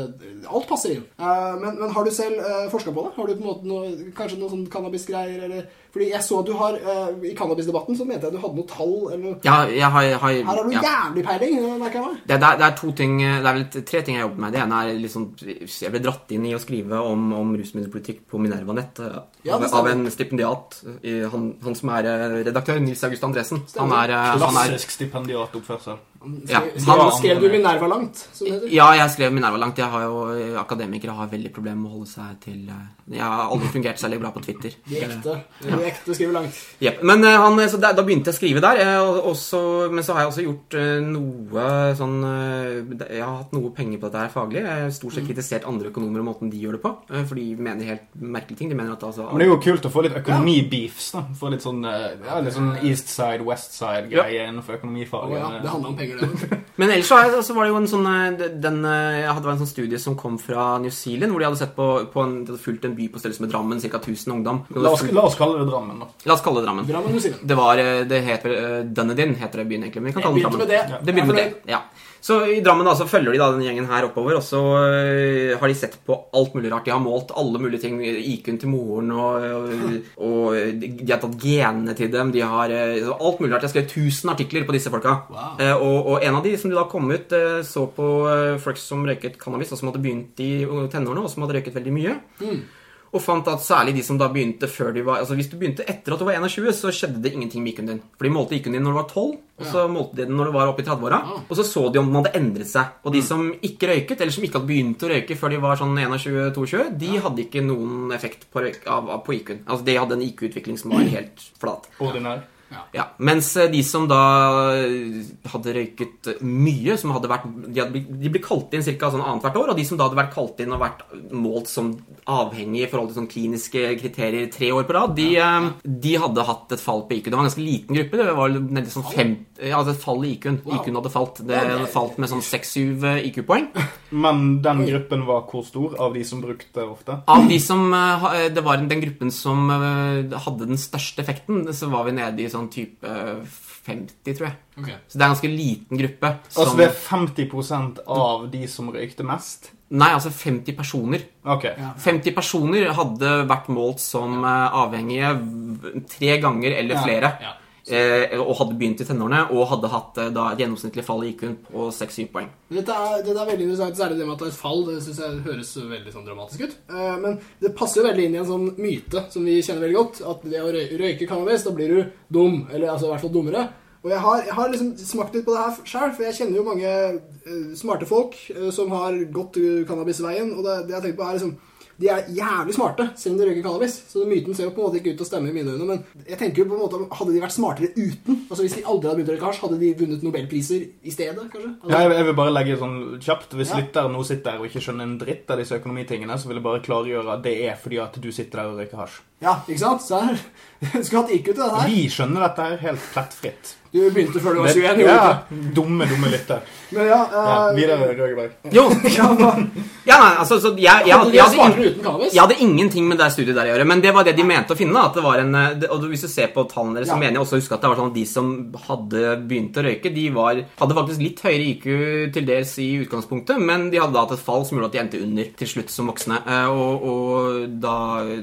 Alt passer inn. Uh, men, men har du selv uh, forska på det? Har du på en måte noe, kanskje noe sånn cannabisgreier? Eller fordi jeg så at du har uh, I cannabisdebatten så mente jeg at du hadde noe tall eller noe. Ja, jeg har, jeg har Her har du ja. jævlig peiling, merker jeg meg. Det, det, er, to ting Det er vel tre ting jeg jobber med. Det ene er liksom Jeg ble dratt inn i å skrive om, om rusmiddelpolitikk på Minerva Nett eh, Ja, av, av en stipendiat. i- Han, han som er eh, redaktør, Nils August Andresen. Han er, eh, Klassisk stipendiatoppførsel. Ja, Skrev, han- skrev, skrev du Minerva langt, som heter? Ja, jeg skrev Minerva langt. Jeg har jo, akademikere har veldig problemer med å holde seg til eh, Jeg har aldri fungert særlig bra på Twitter. De ekte. De ekte skriver langt. Ja. Men eh, han, så da, da begynte jeg å skrive der. eh, og, så, men så har jeg også gjort eh, noe sånn eh, Jeg har hatt noe penger på dette her faglig. Jeg har stort sett kritisert andre økonomer og måten de gjør det på. eh, for de mener helt merkelige ting. De mener at altså Men det er jo kult å få litt økonomibeefs. da Få litt sånn, eh, ja, litt sånn East Side, West Side-greie innenfor Å økonomifaget. ja, det handler om penger, det. Men ellers så, var det jo en sånn eh, den, eh, Jeg hadde vært en sånn studie som kom fra New Zealand, hvor de hadde sett på, på en, de hadde fulgt en by på størrelse med Drammen, ca. 1000 ungdom. La oss, la oss kalle det Drammen, da. La oss kalle det Drammen. Drammen, New Zealand. Det var, eh, det het vel Dunedin, heter det byen egentlig. Men vi kan kalle den begynte Drammen. det. Det begynner med det, ja. Så i Drammen da, så følger de da den gjengen her oppover, og så øh, har de sett på alt mulig rart. De har målt alle mulige ting. IQ-en til moren, og, og, og de har tatt genene til dem. De har øh, alt mulig rart. Jeg skrevet 1000 artikler på disse folka. Wow. Eh, og, og en av de som de da kom ut, eh, så på eh, folk som røyket cannabis, og som hadde begynt i tenårene, og som hadde røyket veldig mye. Og fant at særlig de som da begynte før de var Altså Hvis du begynte etter at du var 21, så skjedde det ingenting med IQ-en din. For de målte IQ-en din når du var 12, og så målte de den når du var oppe i 30-åra. Ja. Og så så de om den hadde endret seg. Og de som ikke røyket, eller som ikke hadde begynt å røyke før de var sånn 21-22, de hadde ikke noen effekt på, på IQ-en. Altså de hadde en IQ-utvikling som var helt flat. Ordinær. Ja, Mens eh, de som da eh, hadde røyket mye, som hadde vært De, hadde, de ble kalt inn ca. Sånn annethvert år, og de som da hadde vært kalt inn og vært målt som avhengige i forhold til sånn kliniske kriterier tre år på rad, de, ja. de hadde hatt et fall på IQ. Det var en ganske liten gruppe. Det var nede sånn fem, ja, altså fallet fall i IQ-en. Wow. IQ-en hadde falt. Det hadde falt med sånn seks-syv IQ-poeng. Men den gruppen var hvor stor av de som brukte ofte? Av de som eh, Det var den gruppen som eh, hadde den største effekten, så var vi nede i sånn type eh, 50, tror jeg. Okay. Så det er en ganske liten gruppe. Altså det er 50 av de som røykte mest? Nei, altså 50 personer. Ok. Ja. 50 personer hadde vært målt som eh, avhengige tre ganger eller flere. ja. Eh, og hadde begynt i tenårene og hadde hatt eh, da et gjennomsnittlig fall i IQ-en på 6-7 poeng. Dette er, dette er veldig interessant, særlig det med at det er et fall. Det synes jeg høres veldig sånn dramatisk ut. Eh, men det passer jo veldig inn i en sånn myte som vi kjenner veldig godt. At det å røyke cannabis, da blir du dum. Eller altså i hvert fall dummere. Og jeg har, jeg har liksom smakt litt på det her sjøl, for jeg kjenner jo mange eh, smarte folk eh, som har gått cannabisveien. Og det, det jeg tenker på er liksom de er jævlig smarte, selv om de røyker cannabis. Så myten ser jo på en måte ikke ut til å stemme i mine øyne. Men jeg tenker jo på en måte Hadde de vært smartere uten? Altså Hvis de aldri hadde begynt å røyke hasj, hadde de vunnet nobelpriser i stedet? kanskje? Altså, Ja, jeg, jeg vil bare legge sånn kjapt Hvis Ja. lytteren nå sitter der og ikke skjønner en dritt av disse økonomitingene, så vil jeg bare klargjøre at det er fordi at du sitter der og røyker hasj. Ja, ikke sant? Så her, Skulle hatt IQ til det her. Vi skjønner dette her helt plettfritt. Du begynte før du var 21. Men- gjorde du ja, dumme, dumme lytter. Men ja, Ja, eh, videre, Røgeberg. Jo! ja, nei, altså, så jeg, jeg, jeg, jeg, hadde? Jeg hadde ingenting med det studiet der å gjøre, men det var det de mente å finne. At det var en, eh, og Hvis du ser på tallene deres, så mener jeg også å huske at det var sånn at de som hadde begynt å røyke, de var, hadde faktisk litt høyere IQ til dels i utgangspunktet, men de hadde da hatt et fall som gjorde at de endte under til slutt som voksne. Eh, Og, og da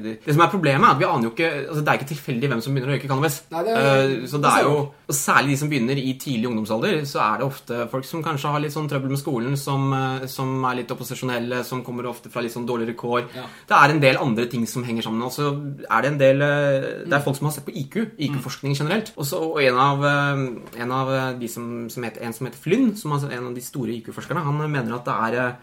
Det som er problemet, er at vi aner jo ikke altså Det er ikke tilfeldig hvem som begynner å røyke cannabis. Nei, det Eh, Så det er jo og Særlig de som begynner i tidlig ungdomsalder, så er det ofte folk som kanskje har litt sånn trøbbel med skolen, som, eh, som er litt opposisjonelle, som kommer ofte fra litt sånn dårligere kår. Ja. Det er en del andre ting som henger sammen. Altså, er det en del eh, Det er folk som har sett på IQ, IQ-forskning generelt. Også, og en av, eh, en av de som, som heter, en som heter Flynn, som er en av de store IQ-forskerne, han mener at det er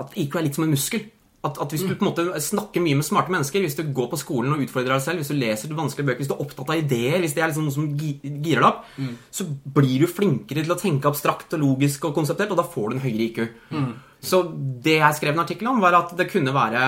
at IQ er litt som en muskel. At, at Hvis du på en måte snakker mye med smarte mennesker, hvis du går på skolen og utfordrer deg selv, hvis du leser vanskelige bøker, hvis du er opptatt av ideer, hvis det er liksom noe som girer deg opp, så blir du flinkere til å tenke abstrakt og logisk og konseptert, og da får du en høyere IQ. Så det jeg skrev en artikkel om, var at det kunne være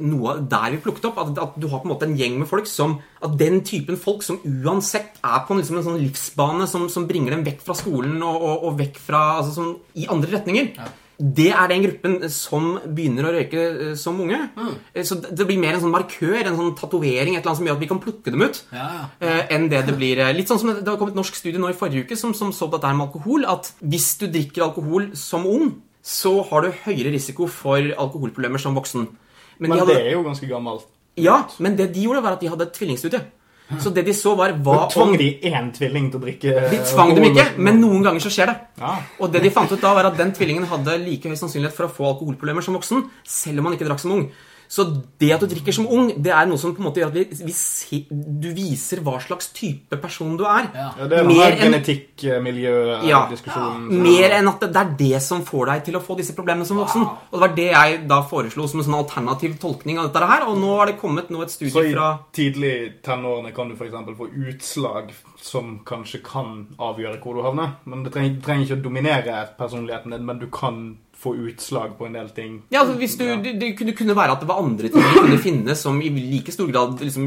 noe der vi plukket opp. At, at du har på en måte en gjeng med folk som At den typen folk som uansett er på liksom en sånn livsbane som, som bringer dem vekk fra skolen og, og, og vekk fra Altså sånn i andre retninger. Det er den gruppen som begynner å røyke eh, som unge. Mm. Så det blir mer en sånn markør, en sånn tatovering, et eller annet som gjør at vi kan plukke dem ut. Ja, ja. eh, enn det det blir eh, Litt sånn som det har kommet et norsk studie nå i forrige uke som, som så på dette med alkohol. At hvis du drikker alkohol som ung, så har du høyere risiko for alkoholproblemer som voksen. Men, Men de hadde, det er jo ganske gammelt. ja, men det de gjorde, var at de hadde et tvillingstudie. Så det de så, var hva Og tvang de én tvilling til å drikke De tvang dem ikke, men noen ganger så skjer det. Ja. Og det de fant ut da, var at den tvillingen hadde like høy sannsynlighet for å få alkoholproblemer som voksen, selv om han ikke drakk som ung. Så det at du drikker som ung, det er noe som på en måte gjør at vi, vi se, du viser hva slags type person du er. Ja. Ja, det er Mer genetikkmiljødiskusjonen. Ja. Mer enn at det, det er det som får deg til å få disse problemene som voksen. Og det var det jeg da foreslo som en sånn alternativ tolkning av dette her. Og nå har det kommet nå et Så i fra tidlig tenårene kan du f.eks. få utslag som kanskje kan avgjøre hvor du havner. Men Det trenger, trenger ikke å dominere personligheten din, men du kan få utslag på en del ting. Ja, altså du, det, det kunne- være at det var andre ting vi kunne finne som i like stor grad liksom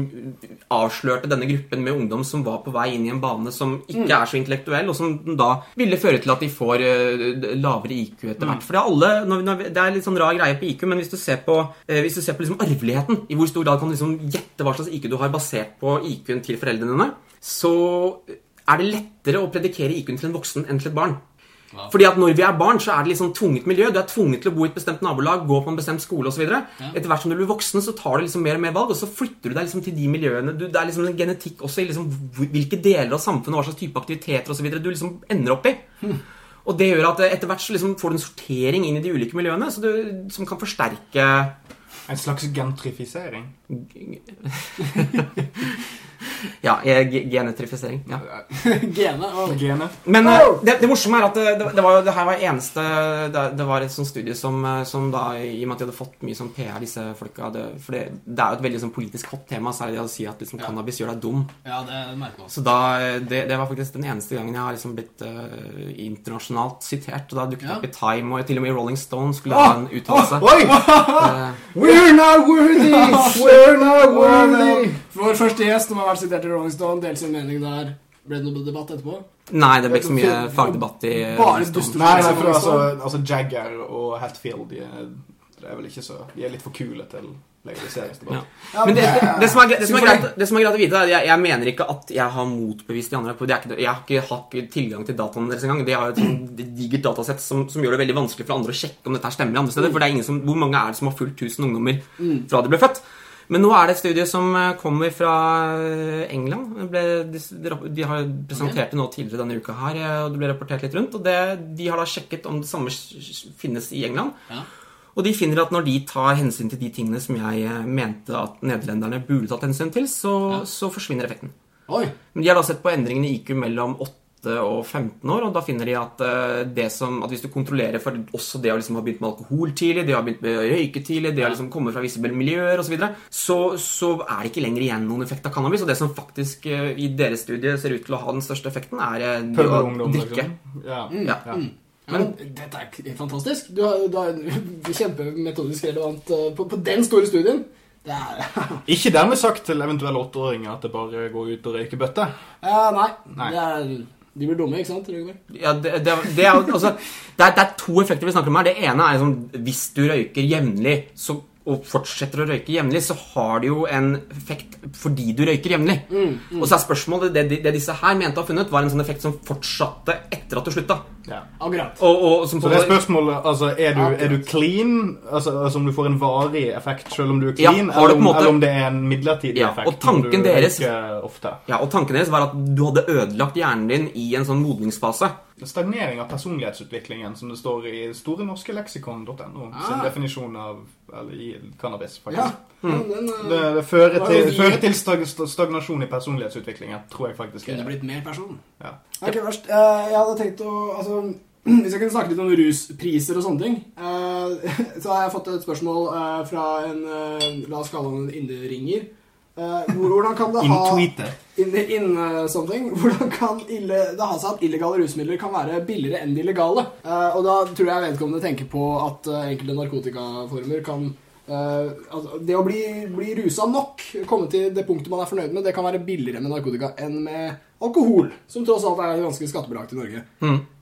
avslørte denne gruppen med ungdom som var på vei inn i en bane som ikke er så intellektuell, og som da ville føre til at de får uh, lavere IQ etter hvert. For det er alle, når, når, det er litt sånn rar greie på IQ, men hvis du ser på, uh, hvis du ser på liksom arveligheten, i hvor stor grad kan du liksom gjette hva slags IQ du har basert på IQ-en til foreldrene dine, så er det lettere å predikere IQ-en til en voksen enn til et barn. Fordi at når vi er barn, så er det sånn tvunget miljø. Du er tvunget til å bo i et bestemt nabolag, gå på en bestemt skole osv. videre Etter hvert som du blir voksen, så tar du liksom mer og mer valg, og så flytter du deg liksom til de miljøene. Du, det er liksom en genetikk også i liksom hvilke deler av samfunnet, og hva slags type aktiviteter osv. du liksom ender opp i. Og det gjør at etter hvert så liksom får du en sortering inn i de ulike miljøene så du, som kan forsterke En slags gentrifisering. Ja, eh, genetrifisering. Ja. Gene. oh. Gene. Men oh. det, det morsomme er at det, det, det, var, det her var eneste det, det var et sånt studie som, eh, som da, i og med at de hadde fått mye sånn PR, disse folka det, For det, er jo et veldig sånn politisk hot tema, særlig det å si at liksom, cannabis gjør deg dum. Ja, det merker man. Så da, det, var faktisk den eneste gangen jeg har liksom blitt uh, internasjonalt sitert. Og da dukket det opp i Time, og til og med i Rolling Stone skulle ha en uttalelse. Oh. Eh, We're not worthy! We're not worthy! Vår første gjest som har vært sitert i Rolling Stone, delt sin mening der. Ble det noe debatt etterpå? nei, det ble ikke så mye fagdebatt i Bare Stone. Nei, nei, for altså, altså Jagger og Hatfield de er, de er vel ikke så De er litt for kule til legaliseringsdebatt. Ja. Ja, Men det, det, det, som er, det, som er greit, det som er greit å vite, er at jeg, jeg mener ikke at jeg har motbevist de andre. På, det er ikke, jeg har ikke, har ikke tilgang til dataene deres engang. De har jo et digert datasett som, som gjør det veldig vanskelig for andre å sjekke om dette stemmer andre steder. For det er ingen som, Hvor mange er det som har fulgt 1000 ungdommer fra de ble født? Men nå er det et studie som eh, kommer fra eh, England. Ble, de, de har presentert det nå tidligere denne uka her, eh, og det ble rapportert litt rundt. Og det, de har da sjekket om det samme finnes i England. Ja. Og de finner at når de tar hensyn til de tingene som jeg mente at nederlenderne burde tatt hensyn til, så, Ja. så forsvinner effekten. Oi. Men de har da sett på endringene i IQ mellom 8 og 15 år, og da finner de at, eh, det som, at hvis du kontrollerer for også det å liksom ha begynt med alkohol tidlig, det å ha begynt med å røyke tidlig, det å liksom komme fra visse miljøer osv., så, videre, så så er det ikke lenger igjen noen effekt av cannabis. Og det som faktisk eh, i deres studie ser ut til å ha den største effekten, er eh, det å drikke. liksom. Ja. Ja. ja. Ja, men dette er fantastisk. Du har, du har kjempemetodisk relevant på, på den store studien. Det er Ikke dermed sagt til eventuelle åtteåringer at det bare går ut og røyker bøtte. Ja, nei. Nei. Det er, de blir dumme, ikke sant? Ja, det, det, det, er, altså, det, er, det er to effekter vi snakker om her. Det ene er liksom, hvis du røyker jevnlig og fortsetter å røyke jevnlig, så har det jo en effekt fordi du røyker jevnlig. Og så er spørsmålet det disse her mente å ha funnet, var en sånn effekt som fortsatte etter at du slutta. Ja. Akkurat. Og, og, som Så det er spørsmålet altså, er, du, er du clean? Altså, altså om du får en varig effekt selv om du er clean? ja, eller, om, måte- eller om det er en midlertidig Ja, effekt? og tanken du deres- ofte? ja, og tanken deres var at du hadde ødelagt hjernen din i en sånn modningsfase. Stagnering av personlighetsutviklingen, som det står i Store norske leksikon.no sin Ah. definisjon av eller, i cannabis. Ja. faktisk. Men Den, eh, Det, det fører, til, det, fører til stag, stagnasjon i personlighetsutviklingen, tror jeg faktisk. kunne blitt mer person. Ja. Okay, verst. Eh, Jeg hadde tenkt å Altså, Hvis jeg kunne snakke litt om ruspriser og sånne ting, eh, så har jeg fått et spørsmål eh, fra en eh, La oss kalle han en inneringer. Hvor- hvordan kan det ha in, in something, Hvordan kan ille, det ha seg at illegale rusmidler kan være billigere enn de legale? Og da tror jeg vedkommende tenker på at enkelte narkotikaformer kan Uh, altså, Det å bli, bli rusa nok, komme til det punktet man er fornøyd med, det kan være billigere med narkotika enn med alkohol, som tross alt er ganske skattebelagt i Norge.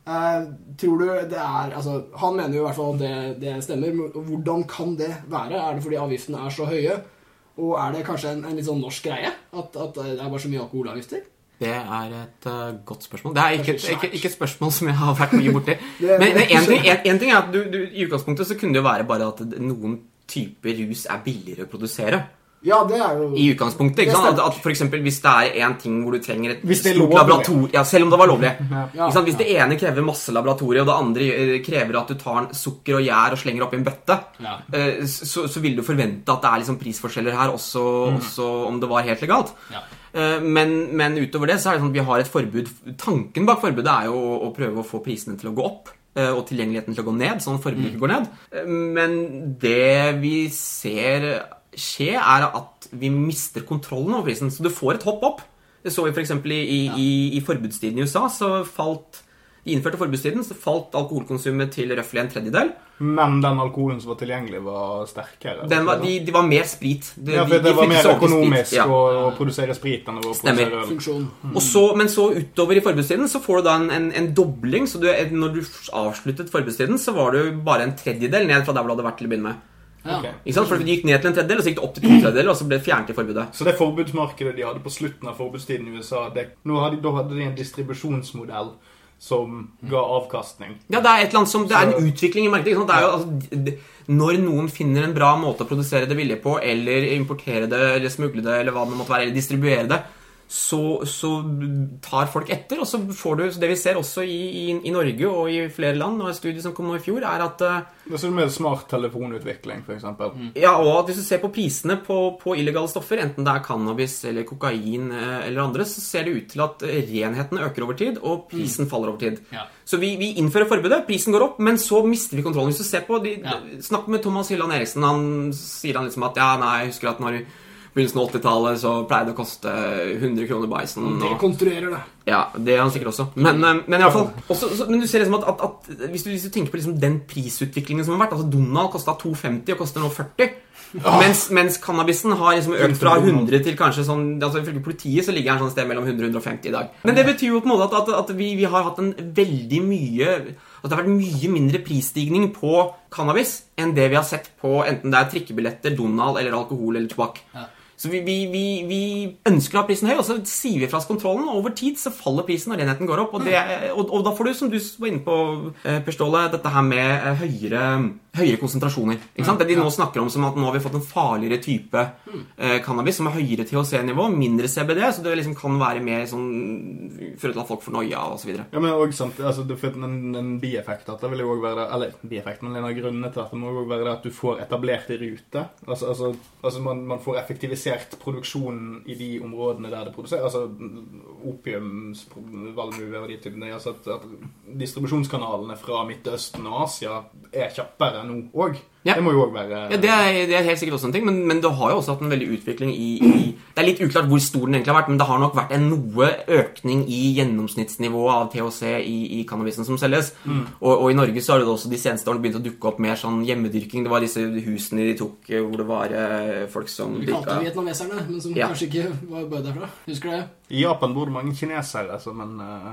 Eh, tror du det er altså, Han mener jo i hvert fall at det, det stemmer. Hvordan kan det være? Er det fordi avgiftene er så høye? Og er det kanskje en, en litt sånn norsk greie? At, at det er bare så mye alkoholavgifter? Det er et uh, godt spørsmål. Det er ikke, ikke, ikke et spørsmål som jeg har vært mye borti. Det- Men, men en, ting, ting er at du, du, i utgangspunktet så kunne det jo være bare at noen typer rus er billigere å produsere. Ja, det er jo I utgangspunktet. ikke sant? At, at for eksempel, Hvis det er en ting hvor du trenger et stort laboratorium Ja, selv om det var lovlig. Ja. Ikke sant? Hvis det ene krever masse laboratorie, og det andre eh, krever at du tar en sukker og gjær og slenger oppi en bøtte, Ja. eh, så, så vil du forvente at det er liksom prisforskjeller her, også, også om det var helt legalt. Ja. Eh, Men, men utover det så er det sånn at vi har et forbud Tanken bak forbudet er jo å, å prøve å få prisene til å gå opp. eh, Og tilgjengeligheten til å gå ned, sånn forbruket mm. går ned. Men det vi ser skje, er at vi mister kontrollen over prisen. Så du får et hopp opp. Det så vi f.eks. I, i, i, i forbudstiden i USA. så falt De innførte forbudstiden, så falt alkoholkonsumet til røftlig en tredjedel. Men den alkoholen som var tilgjengelig, var sterkere. Den var, de, de var mer sprit. De, ja, for det de var mer sprit. økonomisk Ja. å, å produsere sprit enn å Stemmer. produsere øl. Mm. Og så, men så utover i forbudstiden så får du da en, en, en dobling. Så du, når du avsluttet forbudstiden, så var du bare en tredjedel ned fra der hvor du hadde vært til å begynne med. Ja. Ikke sant? For de gikk ned til en tredjedel, og så gikk det opp til to tredjedeler, og så ble det fjernet i forbudet. Så det forbudsmarkedet de hadde på slutten av forbudstiden i USA, det, nå hadde, da hadde de en distribusjonsmodell som ga avkastning. Ja, Det er et eller annet som, det er en utvikling i markedet. Ikke sant? Det er jo, altså, når noen finner en bra måte å produsere det billig på, eller importere det, eller smugle det, eller hva det måtte være, eller distribuere det, så, så tar folk etter. Og så får du så Det vi ser også i, i, i Norge og i flere land, og en studie som kom i fjor, er at eh, Det er sånn med smarttelefonutvikling, f.eks. eksempel. Ja, og at hvis du ser på prisene på, på illegale stoffer, enten det er cannabis eller kokain eh, eller andre, så ser det ut til at renheten øker over tid, og prisen faller over tid. Ja. Så vi, vi innfører forbudet, prisen går opp, men så mister vi kontrollen. Hvis du ser på de, Ja. Snakk med Thomas Hylland Eriksen, han sier han liksom at ja, nei, jeg husker at når begynnelsen av 80-tallet så pleide det å koste 100 kroner bison. Det konstruerer det. ja, det er han sikkert også. Men, eh, men i alle fall også, så, Men du ser liksom at, at, at hvis, du, hvis du tenker på liksom den prisutviklingen som har vært altså Donald kosta 2,50 og koster nå 40. Mens, mens cannabisen har liksom økt fra 100 til kanskje sånn altså Ifølge politiet så ligger den sånn sted mellom 100 og 150 i dag. Men det betyr jo på en måte at, at, at vi, vi har hatt en veldig mye At det har vært mye mindre prisstigning på cannabis enn det vi har sett på enten det er trikkebilletter, Donald eller alkohol eller tobakk. Ja. Så vi, vi, vi, vi ønsker å ha prisen høy, og så sier vi fra oss kontrollen. Og over tid så faller prisen, og renheten går opp. Og, det, og, og da får du, som du var inne på, eh, Per Ståle, dette her med eh, høyere, høyere konsentrasjoner. Sant? Det de nå snakker om som at nå har vi fått en farligere type eh, cannabis som er høyere THC-nivå, mindre CBD, så det liksom kan være mer sånn Føre til at folk får noia osv. Ja, men også, sant, altså, en, en bieffekt at det vil jo også være det, Eller bieffekt, men en av grunnene til at det må jo være det at du får etablert i rute. Altså, altså, altså man, man får effektivisert produksjonen i de områdene der det produseres. Altså opium, valmue og de typene. Altså at, at distribusjonskanalene fra Midtøsten og Asia er kjappere nå òg. Ja. Det må jo òg være Ja, det er, det er helt sikkert også en ting, men, men det har jo også hatt en veldig utvikling i, i Det er litt uklart hvor stor den egentlig har vært, men det har nok vært en noe økning i gjennomsnittsnivået av THC i, i cannabisen som selges. Og, og i Norge så har det også de seneste årene begynt å dukke opp mer sånn hjemmedyrking. Det var disse husene de tok eh, hvor det var eh, folk som Vi kalte det vietnameserne, men som Ja. kanskje ikke var bare derfra. Husker du det? I Japan bor det mange kinesere, som en uh,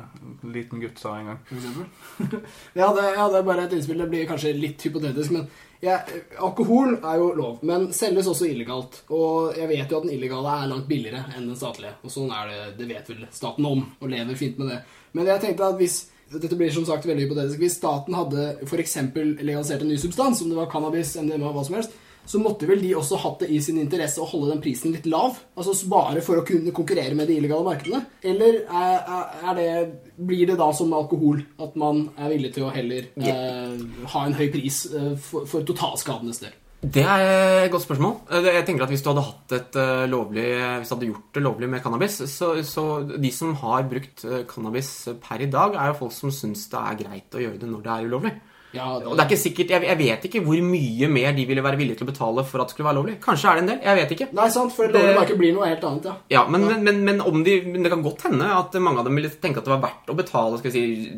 liten gutt sa en gang. for eksempel. jeg, hadde, jeg hadde bare et innspill, det blir kanskje litt hypotetisk, men jeg, alkohol er jo lov, men selges også illegalt. Og jeg vet jo at den illegale er langt billigere enn den statlige. Og sånn er det, det vet vel staten om, og lever fint med det. Men jeg tenkte at hvis dette blir som sagt veldig hypotetisk. Hvis staten hadde f.eks. legalisert en ny substans, om det var cannabis, MDMA, hva som helst, så måtte vel de også hatt det i sin interesse å holde den prisen litt lav? Altså bare for å kunne konkurrere med de illegale markedene? Eller er, er- det, blir det da som alkohol, at man er villig til å heller eh, ha en høy pris eh, for, for totalskadenes del? Det er et godt spørsmål. Eh, Jeg tenker at Hvis du hadde hatt et eh, lovlig Hvis du hadde gjort det lovlig med cannabis, så, så de som har brukt eh, cannabis per i dag, er jo folk som syns det er greit å gjøre det når det er ulovlig. Ja, Og det er ikke sikkert, jeg, jeg vet ikke hvor mye mer de ville være villige til å betale for at det skulle være lovlig. Kanskje er det en del. Jeg vet ikke. Nei, sant, for det Det- lovlige markedet blir noe helt annet, ja. Ja, men, men, men, men, om de, men det kan godt hende at mange av dem ville tenke at det var verdt å betale skal vi si,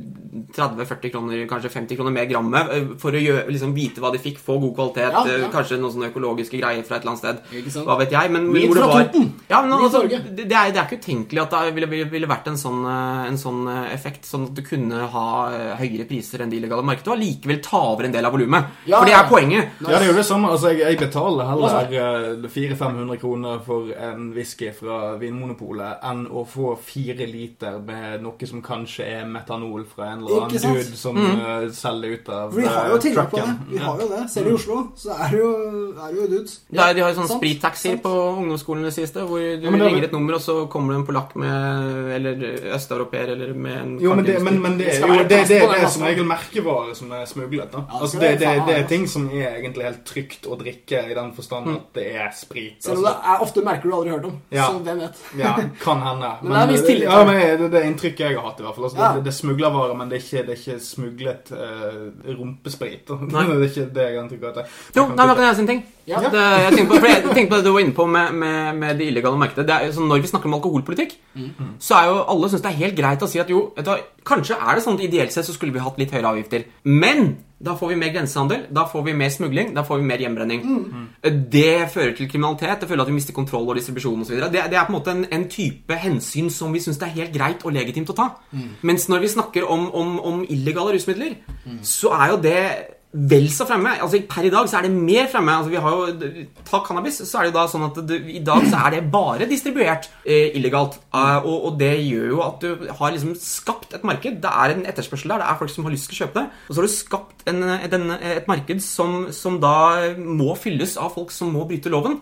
30-40 kroner, kanskje 50 kroner mer grammet eh, for å gjøre, liksom, vite hva de fikk, få god kvalitet, Ja, ja. eh, kanskje noen sånne økologiske greier fra et eller annet sted. Hva vet jeg. Men hvor det var ja, men, altså, det, det, er, det er ikke utenkelig at det ville, ville, vært en sånn, eh, en sånn eh, effekt, sånn at du kunne ha eh, høyere priser enn det illegale markedet, og allikevel ta over en del av volumet. Ja, For det er poenget. Ja, det er jo det samme. Altså, jeg, jeg betaler heller eh, 400-500 kroner for en whisky fra Vinmonopolet enn å få fire liter med noe som kanskje er metanol fra en eller annen dude som Mm. eh, selger ut av trucken. vi har jo eh, tilgang på det. Vi har jo det. Selv i Oslo så er det jo, er det jo dudes. Ja, de har jo sant, sprittaxier på ungdomsskolen det siste, hvor du Ja, det er ringer et nummer, og så kommer det en polakk med Eller østeuropeer, eller med en Jo, men det, men, men det er jo det, det, det, det er som regel merkevare som er smuglet. Da. Ja, altså, det det, det, det det er ting som er egentlig helt trygt å drikke, i den forstand at det er sprit. Selv om det Altså, er ofte merker du aldri hørt om. Ja. Så hvem vet. ja, kan hende. Men det er tillit ja, men det, det er inntrykket jeg har hatt, i hvert fall. Altså, Ja. det, det er smuglervare, men det er ikke, det er ikke smuglet uh, rumpesprit. da. Det er ikke det jeg av. at det- Jo, nei, men kan jeg si en ting? Ja. Det, jeg tenkte på, for jeg tenkte på det du var inne på med, med, med det illegale markedet. Det er, sånn, når vi snakker om alkoholpolitikk, så er jo alle synes det er helt greit å si at jo, vet du, kanskje er det sånn at ideelt sett så skulle vi hatt litt høyere avgifter. Men da får vi mer grensehandel, da får vi mer smugling, da får vi mer hjembrenning. Det fører til kriminalitet, det føler at vi mister kontroll over distribusjon osv. Det, det er på en måte en, en type hensyn som vi syns det er helt greit og legitimt å ta. Mens når vi snakker om, om, om illegale rusmidler, så er jo det vel så fremme. Altså Per i dag så er det mer fremme. Altså vi har jo, Ta cannabis, så er det jo da sånn at det, i dag så er det bare distribuert eh, illegalt. Eh, og, og det gjør jo at du har liksom skapt et marked. Det er en etterspørsel der. Det er folk som har lyst til å kjøpe det. Og så har du skapt en, en, et marked som, som da må fylles av folk som må bryte loven.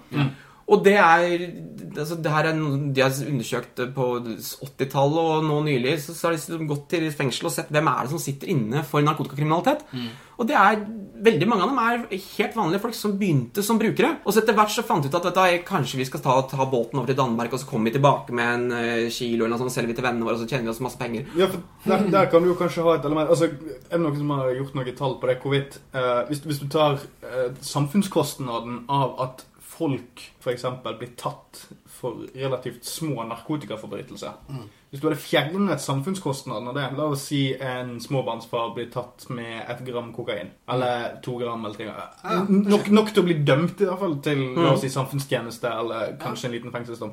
Og det er altså det her er noe de har undersøkt på 80-tallet og nå nylig. Så, så har de liksom gått til fengsel og sett hvem er det som sitter inne for narkotikakriminalitet. Og det er veldig mange av dem er helt vanlige folk som begynte som brukere. Og så etter hvert så fant de ut at vet du, kanskje vi skal ta, ta båten over til Danmark, og så kommer vi tilbake med en eh, kilo eller noe sånt, selger vi til vennene våre, og så tjener vi oss masse penger. Ja, for der, der kan du jo kanskje ha et element altså, Er det noen som har gjort noe tall på det? Hvorvidt uh, hvis, hvis du tar uh, samfunnskostnaden av at folk f.eks. blir tatt for relativt små narkotikaforbrytelser Hvis du hadde fjernet samfunnskostnaden av det La oss si en småbarnsfar blir tatt med ett gram kokain. Eller to gram, eller tre gram. Nok, nok til å bli dømt, i hvert fall til la oss si samfunnstjeneste, eller kanskje en liten fengselsdom.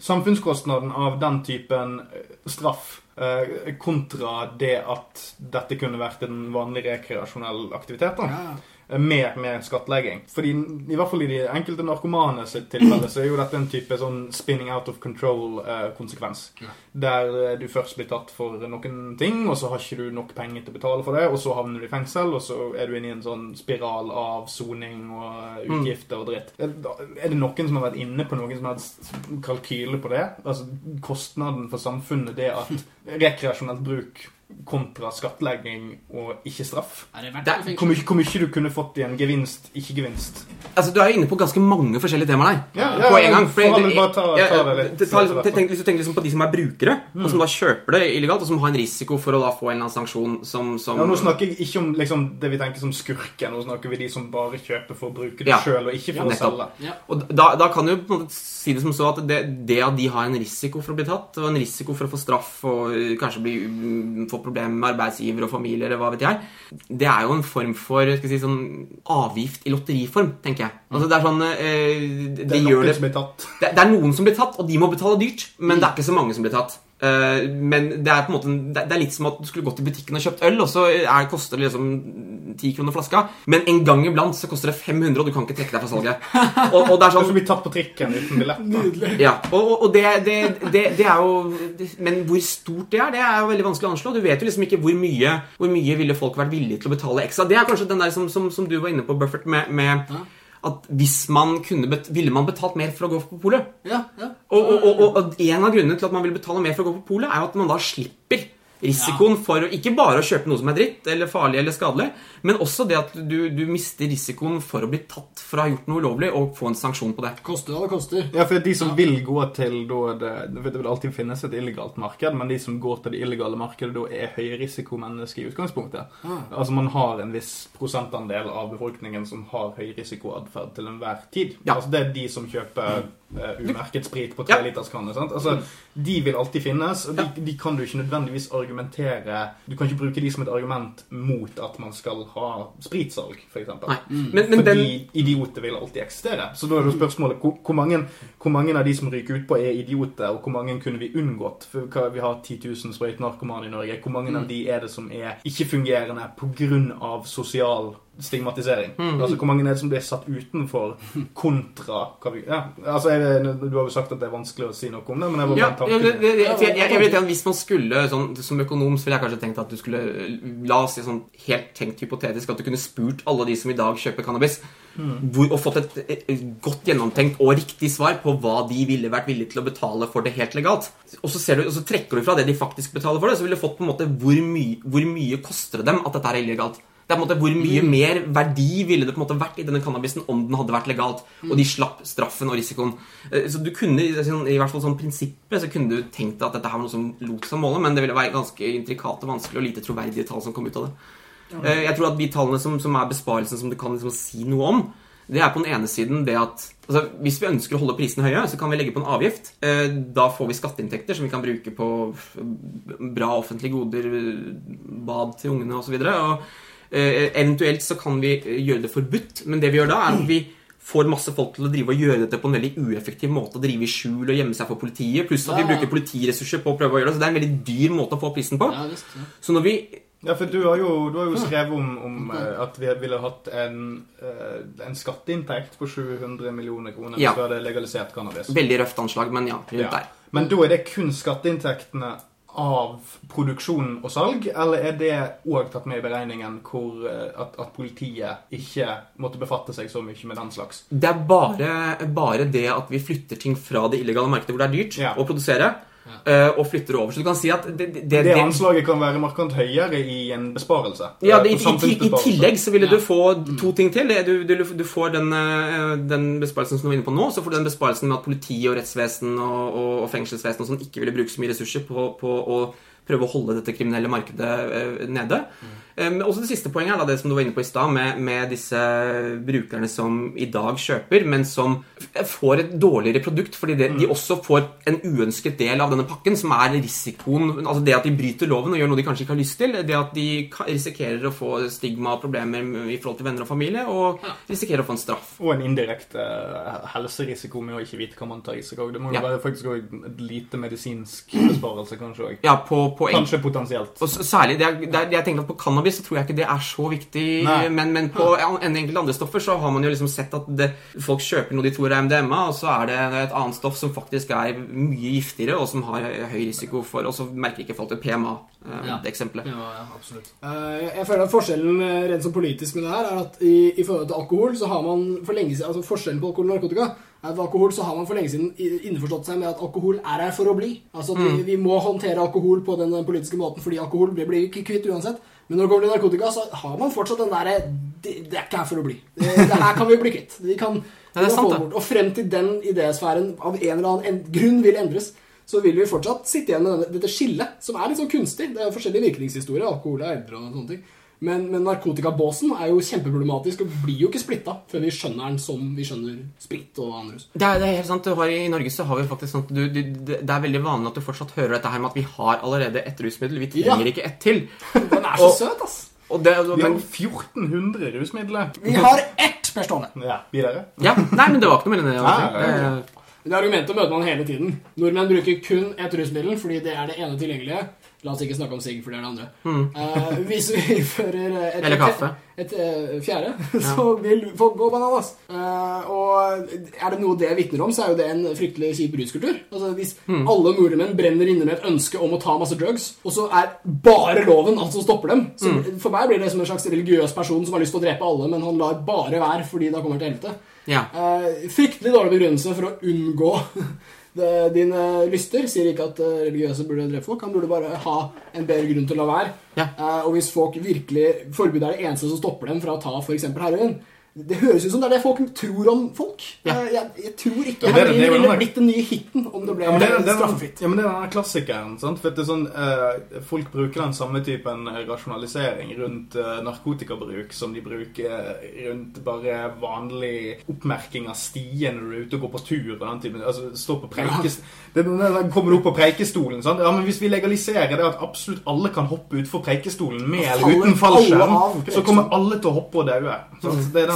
Samfunnskostnaden av den typen eh, straff eh, kontra det at dette kunne vært en vanlig rekreasjonell aktivitet. da Ja. Eh, Med, skattlegging. Fordi i hvert fall i de enkelte narkomane sitt tilfelle så er jo dette en type sånn spinning out of control-konsekvens. Der eh, du først blir tatt for noen ting, og så har ikke du nok penger til å betale for det, og så havner du i fengsel, og så er du inne i en sånn spiral av soning og eh, utgifter og dritt. Eh, Er det noen som har vært inne på noen som helst kalkyle på det? Altså kostnaden for samfunnet, det at rekreasjonelt bruk kontra skattlegging og ikke straff? Er er- fengsle? Hvor mye, hvor mye du kunne fått igjen. gevinst, ikke gevinst? Altså, Du er inne på ganske mange forskjellige temaer der. Ja, ja, på en gang. for fordi alle det- bare ta- ja, ta det litt det tar liksom, etter hvert, tenk, hvis du tenker liksom på de som er brukere, og som da kjøper det illegalt, og som har en risiko for å da få en eller annen sanksjon som, som Ja, nå snakker jeg ikke om liksom, det vi tenker som skurker. Nå snakker vi de som bare kjøper for å bruke det Ja. sjøl, og ikke for Ja, å selge. Ja. Og da, da kan du på en måte si det som så at det, det at de har en risiko for å bli tatt, og en risiko for å få straff og kanskje bli, mm, problemer med arbeidsgiver og familie, eller hva vet jeg, det er jo en form for skal si, sånn avgift i lotteriform, tenker jeg. Altså Det er sånn eh, de, Det er noen det som blir tatt. det, det er noen som blir tatt, og de må betale dyrt. Men det er ikke så mange som blir tatt. Eh, men det er på en måte Det er litt som at du skulle gått i butikken og kjøpt øl, og så er, koster det liksom 10 kroner flaska. Men en gang iblant så koster det 500, og du kan ikke trekke deg fra salget. Og, og det er sånn Du blir tatt på trikken uten billett. Nydelig. ja, og, og- og det, det, det, det er jo Men hvor stort det er, det er jo veldig vanskelig å anslå. Du vet jo liksom ikke hvor mye Hvor mye ville folk vært villige til å betale ekstra. Det er kanskje den der som, som, som du var inne på, Buffert, med, med Ja. At hvis man kunne bet, Ville man betalt mer for å gå på polet? Ja, ja. Og, og, og, og en av grunnene til at man vil betale mer for å gå på polet, er jo at man da slipper Risikoen for å, ikke bare å kjøpe noe som er dritt eller farlig eller skadelig, men også det at du, du mister risikoen for å bli tatt for å ha gjort noe ulovlig og få en sanksjon på det. Koster det det koster. Ja, for de som vil gå til da det, det vil alltid finnes et illegalt marked, men de som går til det illegale markedet, da er høyrisikomennesker i utgangspunktet. Ah. Altså man har en viss prosentandel av befolkningen som har høyrisikoatferd til enhver tid. Ja. Altså det er de som kjøper umerket sprit på tre Ja. liters kanne. Altså, de vil alltid finnes, og de, de kan du ikke nødvendigvis argumentere Du kan ikke bruke de som et argument mot at man skal ha spritsalg, f.eks. Nei. Men, men Fordi den, idioter vil alltid eksistere. Så da er det spørsmålet hvor, hvor, mange, hvor mange av de som ryker utpå, er idioter, og hvor mange kunne vi unngått? For hva, Vi har 10 000 sprøytenarkomane i Norge. Hvor mange av de er det som er ikke-fungerende pga. sosial stigmatisering? Altså Hvor mange er det som blir satt utenfor kontra ja, altså jeg, Du har jo sagt at det er vanskelig å si noe om det, men jeg var ja, bare ja, en det, det, det, jeg, jeg, jeg vet Hvis man skulle, sånn, som økonom, så ville jeg kanskje tenkt at du skulle La oss si sånn helt tenkt hypotetisk at du kunne spurt alle de som i dag kjøper cannabis, hvor, og fått et, et, godt gjennomtenkt og riktig svar på hva de ville vært villige til å betale for det helt legalt. Og så, ser du, og så trekker du fra det de faktisk betaler for det, så ville du fått på en måte hvor, mye hvor mye koster det dem at dette er illegalt. Det er på en måte Hvor mye mer verdi ville det på en måte vært i denne cannabisen om den hadde vært legalt, og de slapp straffen og risikoen. Eh, Så du kunne, i hvert fall sånn prinsippet, så kunne du tenkt at dette her var noe som lot seg måle, men det ville være ganske intrikat og vanskelig og lite troverdige tall som kom ut av det. Ja. Jeg tror at de tallene som, som er besparelsen som du kan liksom si noe om, det er på den ene siden det at altså, Hvis vi ønsker å holde prisene høye, så kan vi legge på en avgift. Eh, Da får vi skatteinntekter som vi kan bruke på bra offentlige goder, bad til ungene osv. Eventuelt så kan vi eh, gjøre det forbudt, men det vi gjør da, er at vi får masse folk til å drive og gjøre dette på en veldig ueffektiv måte. Å Drive i skjul og gjemme seg for politiet. Pluss at vi bruker politiressurser på å prøve å gjøre det. Så det er en veldig dyr måte å få prisen på. Ja, visst. Ja. Så når vi Ja, for du har jo, du har jo skrevet om, om eh, at vi ville hatt en, eh, en skatteinntekt på 700 millioner kroner hvis Ja. vi hadde legalisert cannabis. Veldig røft anslag, men ja, rundt Ja. der. Men da er det kun skatteinntektene av produksjon og salg, eller er det òg tatt med i beregningen hvor, eh, at, at politiet ikke måtte befatte seg så mye med den slags? Det er bare, bare det at vi flytter ting fra det illegale markedet hvor det er dyrt Ja. å produsere, eh, og flytter over. Så du kan si at det, det, det, Det anslaget kan være markant høyere i en besparelse. ja, eh, det, i, i, I tillegg så ville Ja. du få to ting til. Du, du, du får den, eh, den besparelsen som du var inne på nå. Så får du den besparelsen med at politi og rettsvesen og, og, og fengselsvesen og sånn ikke ville bruke så mye ressurser på, på å prøve å holde dette kriminelle markedet nede. Eh, Men også det siste poenget er da det som du var inne på i stad, med, med disse brukerne som i dag kjøper, men som får et dårligere produkt fordi det, de også får en uønsket del av denne pakken, som er risikoen Altså det at de bryter loven og gjør noe de kanskje ikke har lyst til. Det at de risikerer å få stigma og problemer i forhold til venner og familie, og risikerer å få en straff. Og en indirekte eh, helserisiko med å ikke vite hva man tar i seg òg. Det må jo Ja. være faktisk også et lite medisinsk besparelse, kanskje òg. Ja, på, på Kanskje potensielt. Og særlig, det er, det er, jeg tenker at På cannabis så tror jeg ikke det er så viktig, men, men på en, enkelt enkelte andre stoffer så har man jo liksom sett at det, folk kjøper noe de tror er MDMA, og så er det et annet stoff som faktisk er mye giftigere, og som har høy risiko for Og så merker ikke folk til PMA, eh, Ja. det eksempelet. Ja, ja, absolutt. Eh, jeg- jeg føler at Forskjellen eh, rent som politisk med det her er at i, i forhold til alkohol så har man for lenge siden Altså Forskjellen på alkohol og narkotika er at ved alkohol så har man for lenge siden innforstått seg med at alkohol er her for å bli. Altså at vi, vi må håndtere alkohol på den politiske måten fordi alkohol blir, blir ikke kvitt uansett. Men når det kommer til narkotika, så har man fortsatt den derre det, det er ikke her for å bli. Det, det her kan vi bli kvitt. Vi kan, Ja, vi sant. Og frem til den idésfæren av en eller annen grunn vil endres, så vil vi fortsatt sitte igjen med denne, dette skillet, som er litt sånn kunstig. Det er forskjellige virkningshistorier. Alkohol er eldre og sånne ting. Men, men narkotikabåsen er jo kjempeproblematisk og blir jo ikke splitta før vi skjønner den som vi skjønner sprit og andre rus. Det det er helt sant. Du har, I Norge så har vi faktisk sånn at du, du, det er veldig vanlig at du fortsatt hører dette her med at vi har allerede ett rusmiddel. Vi trenger Ja. ikke ett til. Den er så Og- søt, ass! Og det, Vi har men, 1400 rusmidler. Vi har ett per stående. Ja, videre. ja, nei, men det var ikke noe mer enn det. Det- Det argumentet møter man hele tiden. Nordmenn bruker kun ett rusmiddel fordi det er det ene tilgjengelige. La oss ikke snakke om sigg, for det er det andre. Eh, hvis vi innfører eh, et, Eller kaffe. et eh, fjerde, så vil folk gå bananas. Uh, og er det noe det vitner om, så er jo det en fryktelig kjip ruskultur. Altså, hvis alle nordmenn brenner inne med et ønske om å ta masse drugs, og så er bare loven alt som stopper dem så For meg blir det som en slags religiøs person som har lyst til å drepe alle, men han lar bare være fordi da kommer han til helvete. Ja. Uh, fryktelig dårlig begrunnelse for å unngå det, dine lyster. Sier ikke at eh, religiøse burde drepe folk. Han burde bare ha en bedre grunn til å la være. Ja. Eh, og hvis folk virkelig forbud er det eneste som stopper dem fra å ta f.eks. heroin Det høres ut som det er det folk tror om folk. Ja. Jeg, jeg tror ikke Ja, det det, det ville den- blitt den nye hiten om det ble Ja, det, det, er ja, men det er denne klassikeren. Sant? For det er sånn, eh, folk bruker den samme typen rasjonalisering rundt eh, narkotikabruk som de bruker rundt bare vanlig oppmerking av stier når du er ute og går på tur. og den typen, altså stå på preikest, det, det, det kommer du opp på preikestolen. Sant? Ja, men Hvis vi legaliserer det at absolutt alle kan hoppe utfor preikestolen med eller uten fallskjerm, så kommer alle til å hoppe og daue.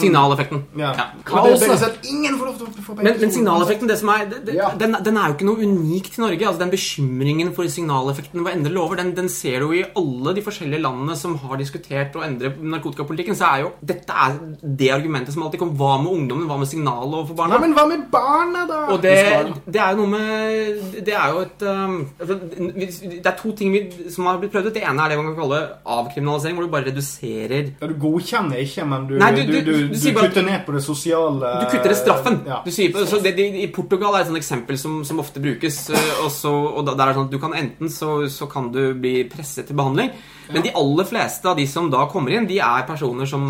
Signaleffekten. Ja. Ja. Men det, sånn, ingen får lov til å få Men, men signaleffekten, det som er, det, det, Ja. den, den er jo ikke noe unikt til Norge. altså Den bekymringen for signaleffekten ved å endre lover, den, den ser du i alle de forskjellige landene som har diskutert å endre narkotikapolitikken. Så er jo dette er det argumentet som alltid kommer. Hva med ungdommen? Hva med signalet overfor barna? Ja, men hva med barna, da? Og det, det er jo noe med Det er jo et um, altså, Det er to ting vi, som har blitt prøvd ut. Det ene er det man kan kalle avkriminalisering, hvor du bare reduserer Ja, Du godkjenner ikke, men du, Nei, du- du, du- du, du kutter ned på det sosiale Du kutter det straffen. Ja. Du sier, så det, det, I Portugal er et sånt eksempel som, som ofte brukes. øh, Og, så, og der er det sånn at du kan Enten så, så kan du bli presset til behandling, men de aller fleste av de som da kommer inn, de er personer som,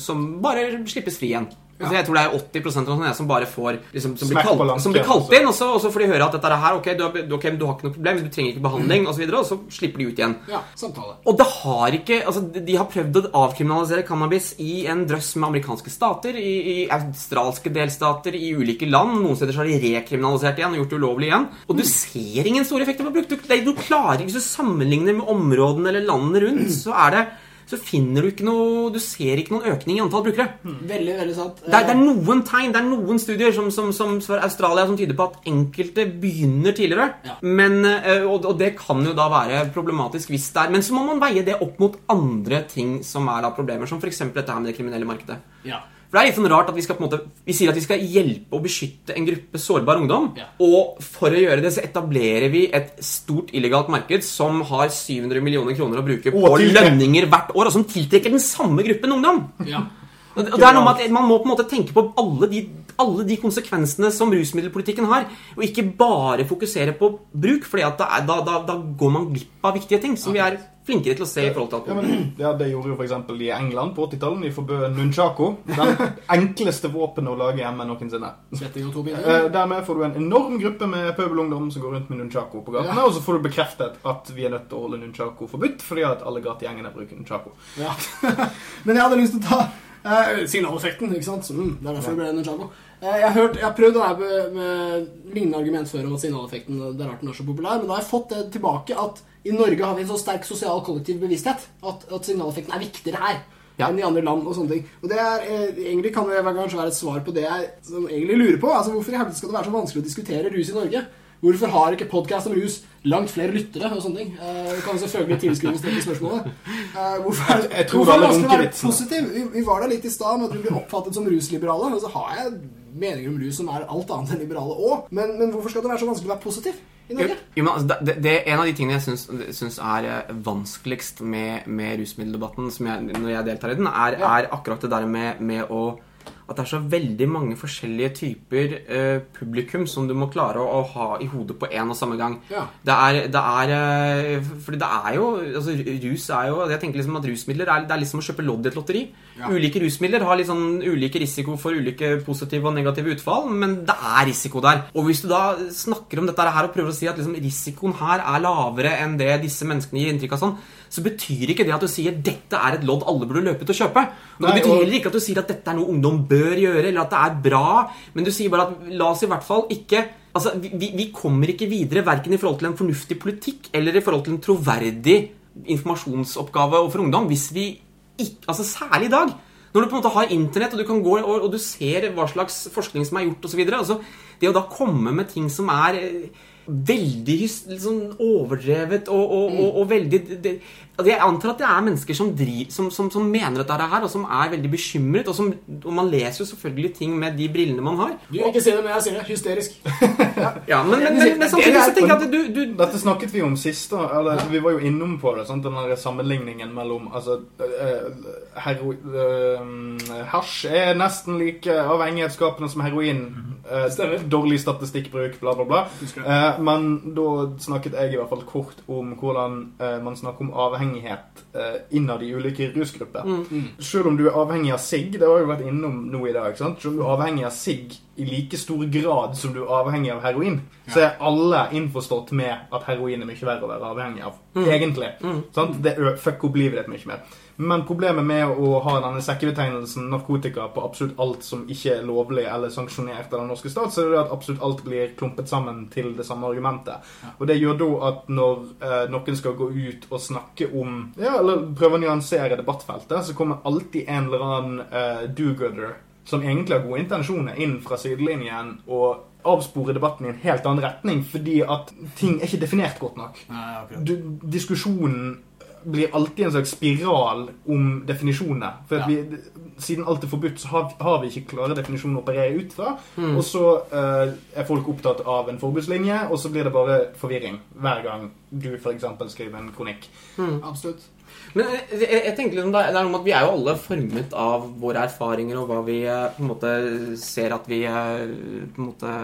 som bare slippes fri igjen. Altså, jeg tror det er 80 av sånne som bare får liksom, som, blir kalt, som blir kalt altså. inn, og så, og så får de høre at dette er her, ok, du har, du, ok, du har ikke noe problem, du trenger ikke behandling, og så videre, og så slipper de ut igjen. Ja, samtale. Og det har ikke altså de- har prøvd å avkriminalisere cannabis i en drøss med amerikanske stater, i, i australske delstater, i ulike land. Noen steder så har de rekriminalisert igjen og gjort det ulovlig igjen. Og du ser ingen store effekter på bruk. Du, du klarer ikke, Hvis du sammenligner med områdene eller landene rundt, så er det så finner du ikke noe Du ser ikke noen økning i antall brukere. Veldig, veldig sant. Det er, det er noen tegn, det er noen studier som, som, som for Australia som tyder på at enkelte begynner tidligere. Ja. Men, eh, og, og det kan jo da være problematisk hvis det er Men så må man veie det opp mot andre ting som er da problemer, som f.eks. dette her med det kriminelle markedet. Ja. For det er litt sånn rart at vi skal på en måte Vi sier at vi skal hjelpe og beskytte en gruppe sårbar ungdom. Ja. Og for å gjøre det så etablerer vi et stort illegalt marked som har 700 millioner kroner å bruke på lønninger hvert år, og som tiltrekker den samme gruppen ungdom. ja. Og det er noe med at Man må på en måte tenke på alle de, alle de konsekvensene som rusmiddelpolitikken har, og ikke bare fokusere på bruk, for da, da, da går man glipp av viktige ting som vi er flinkere til å se i forhold til Ja, alkohol. men, ja, Det gjorde jo f.eks. i England på 80-tallet. De forbød nunchako. Den enkleste våpenet å lage hjemme noensinne. Eh, dermed får du en enorm gruppe med pøbelungdom som går rundt med nunchako på gatene. Ja. Og så får du bekreftet at vi er nødt til å holde nunchako forbudt fordi at alle gategjengene bruker nunchako. Ja. Men jeg hadde lyst til å ta eh, signaleffekten. ikke sant? Mm, det er derfor det ble Ninjago. Eh, jeg, har hørt, jeg har prøvd det her med, med lignende argument før om at signaleffekten det er rart den er så populær, men da har jeg fått det tilbake at i Norge har vi en så sterk sosial kollektiv bevissthet at, at signaleffekten er viktigere her. Ja. enn i andre land og sånne ting. Og det er, eh, egentlig kan det kanskje være et svar på det jeg egentlig lurer på. Altså, Hvorfor i helvete skal det være så vanskelig å diskutere rus i Norge? Hvorfor har ikke podkast om rus langt flere lyttere og sånne ting? Uh, kan selvfølgelig tilskrives dette spørsmålet. Uh, hvorfor er, det vanskelig å være positiv? Vi, vi var der litt i stad med at vi blir oppfattet som rusliberale. Og så har jeg meninger om rus som er alt annet enn liberale òg. Men, men hvorfor skal det være så vanskelig å være positiv i Jo, Norge? jo, men altså, det, det er En av de tingene jeg syns, er eh, vanskeligst med, med rusmiddeldebatten som jeg, når jeg deltar i den, er, Ja. er akkurat det der med, med å at det er så veldig mange forskjellige typer eh, publikum som du må klare å, å ha i hodet på én og samme gang. Ja. Det er, det er eh, Fordi det er jo altså, Rus er jo Jeg tenker liksom at rusmidler er, det er liksom å kjøpe lodd i et lotteri. Ja. Ulike rusmidler har litt sånn ulike risiko for ulike positive og negative utfall, men det er risiko der. Og hvis du da snakker om dette her og prøver å si at liksom, risikoen her er lavere enn det disse menneskene gir inntrykk av sånn, så betyr ikke det at du sier dette er et lodd alle burde løpe til å kjøpe. Og Nei, det betyr og- heller ikke at du sier at dette er noe ungdom bør gjøre, eller at det er bra, men du sier bare at la oss i hvert fall ikke Altså, vi, vi- vi kommer ikke videre verken i forhold til en fornuftig politikk eller i forhold til en troverdig informasjonsoppgave overfor ungdom hvis vi ikke Altså særlig i dag. Når du på en måte har internett, og du kan gå og, og du ser hva slags forskning som er gjort osv. Altså, det å da komme med ting som er eh, veldig liksom overdrevet og, og, og, og veldig det, Jeg antar at det er mennesker som, driv, som, som, som mener dette her, og som er veldig bekymret. Og, som, og man leser jo selvfølgelig ting med de brillene man har. Du vil ikke si det, men jeg sier det. Hysterisk. Ja, men, men, men, men samtidig så tenker jeg at du, du Dette snakket vi om sist. da, eller Vi var jo innom på det. Sant? Den der sammenligningen mellom altså, eh, hero, eh, Hasj er nesten like avhengighetsskapende som heroin. Eh, Stemmer. dårlig statistikkbruk, bla, bla, bla. Eh, men da snakket jeg i hvert fall kort om hvordan man snakker om avhengighet eh, innad i ulike rusgrupper. Selv om du er avhengig av sigg, det har vi vært innom nå i dag, sant? selv om du er avhengig av sigg i like stor grad som du er avhengig av heroin, så er alle innforstått med at heroin er mye verre å være avhengig av. Egentlig. Sant? Det fucker opp livet ditt mye mer. Men problemet med å ha denne sekkebetegnelsen narkotika på absolutt alt som ikke er lovlig eller sanksjonert av den norske stat, så er det at absolutt alt blir klumpet sammen til det samme argumentet. Og det gjør da at når eh, noen skal gå ut og snakke om Ja, eller prøve å nyansere debattfeltet, så kommer alltid en eller annen eh, do-gooder som egentlig har gode intensjoner, inn fra sidelinjen og avspore debatten i en helt annen retning, fordi at ting er ikke definert godt nok Nei, okay. du, diskusjonen blir alltid en slags spiral om definisjoner. For at Ja. vi, siden alt er forbudt, så har, har vi ikke klare definisjoner å operere ut fra. Mm. Og så uh, er folk opptatt av en forbudslinje, og så blir det bare forvirring hver gang du f.eks. skriver en kronikk. Absolutt. Men jeg, jeg, jeg tenker liksom det er noe med at vi er jo alle formet av våre erfaringer og hva vi eh, på en måte ser at vi eh, på en måte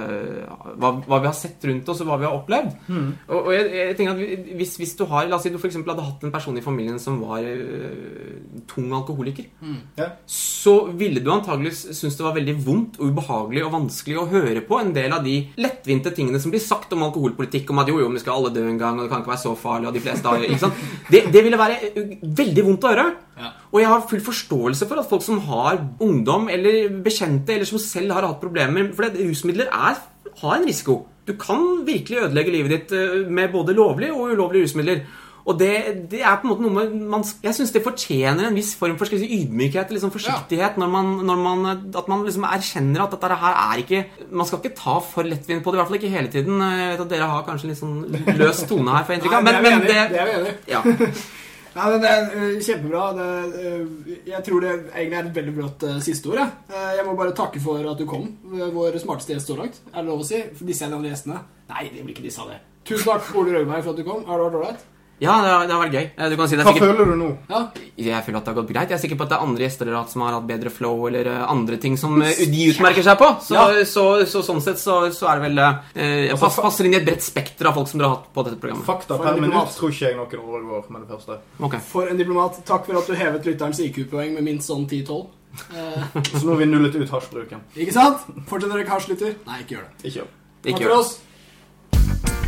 hva, hva vi har sett rundt oss og hva vi har opplevd. Og, og jeg, jeg tenker at hvis, hvis du har La oss si du f.eks. hadde hatt en person i familien som var uh, tung alkoholiker. Ja. Så ville du antagelig synes det var veldig vondt og ubehagelig og vanskelig å høre på en del av de lettvinte tingene som blir sagt om alkoholpolitikk, om at jo, jo, vi skal alle dø en gang, og det kan ikke være så farlig, og de fleste har ikke sant? Det, det ville være eh, veldig vondt å høre. Ja. Og jeg har full forståelse for at folk som har ungdom eller bekjente, eller som selv har hatt problemer For det, rusmidler er, har en risiko. Du kan virkelig ødelegge livet ditt eh, med både lovlige og ulovlige rusmidler. Og det, det er på en måte noe med man, Jeg syns det fortjener en viss form for si, ydmykhet liksom forsiktighet når man, når man, at man liksom erkjenner at dette her er ikke Man skal ikke ta for lettvint på det, i hvert fall ikke hele tiden. Jeg vet at Dere har kanskje litt sånn løs tone her, får jeg inntrykk av. Men, men det det. Det ja. Nei, men Det er øh, kjempebra. Det, øh, jeg tror det egentlig er et veldig blått uh, siste ord. Jeg. Eh, jeg må bare takke for at du kom. Vår smarteste gjest så langt. Er det lov å si? Disse er de andre gjestene. Nei, det blir ikke disse av det. Tusen takk, Ole Røgberg, for at du kom. Har det vært ålreit? Ja, det har, det har vært gøy. Eh, Du kan si det Hva sikkert føler du nå? Ja. Jeg føler at det har gått greit. Jeg er sikker på at det er andre gjester dere har hatt som har hatt bedre flow, eller eh, andre ting som eh, de utmerker seg på. Så, Ja. så, så, sånn sett så, så er det vel eh, Jeg passer, Passer inn i et bredt spekter av folk som dere har hatt på dette programmet. Fakta per en minutt diplomat. tror ikke jeg noen overgår med det første. Okay. For en diplomat, takk for at du hevet lytterens IQ-poeng med minst sånn 10-12. Eh, Så nå har vi nullet ut hasjbruken. ikke sant? Fortsetter dere ikke hasjlytter? Nei, ikke gjør det. Ikke gjør det. Ikke Takk gjør det. oss.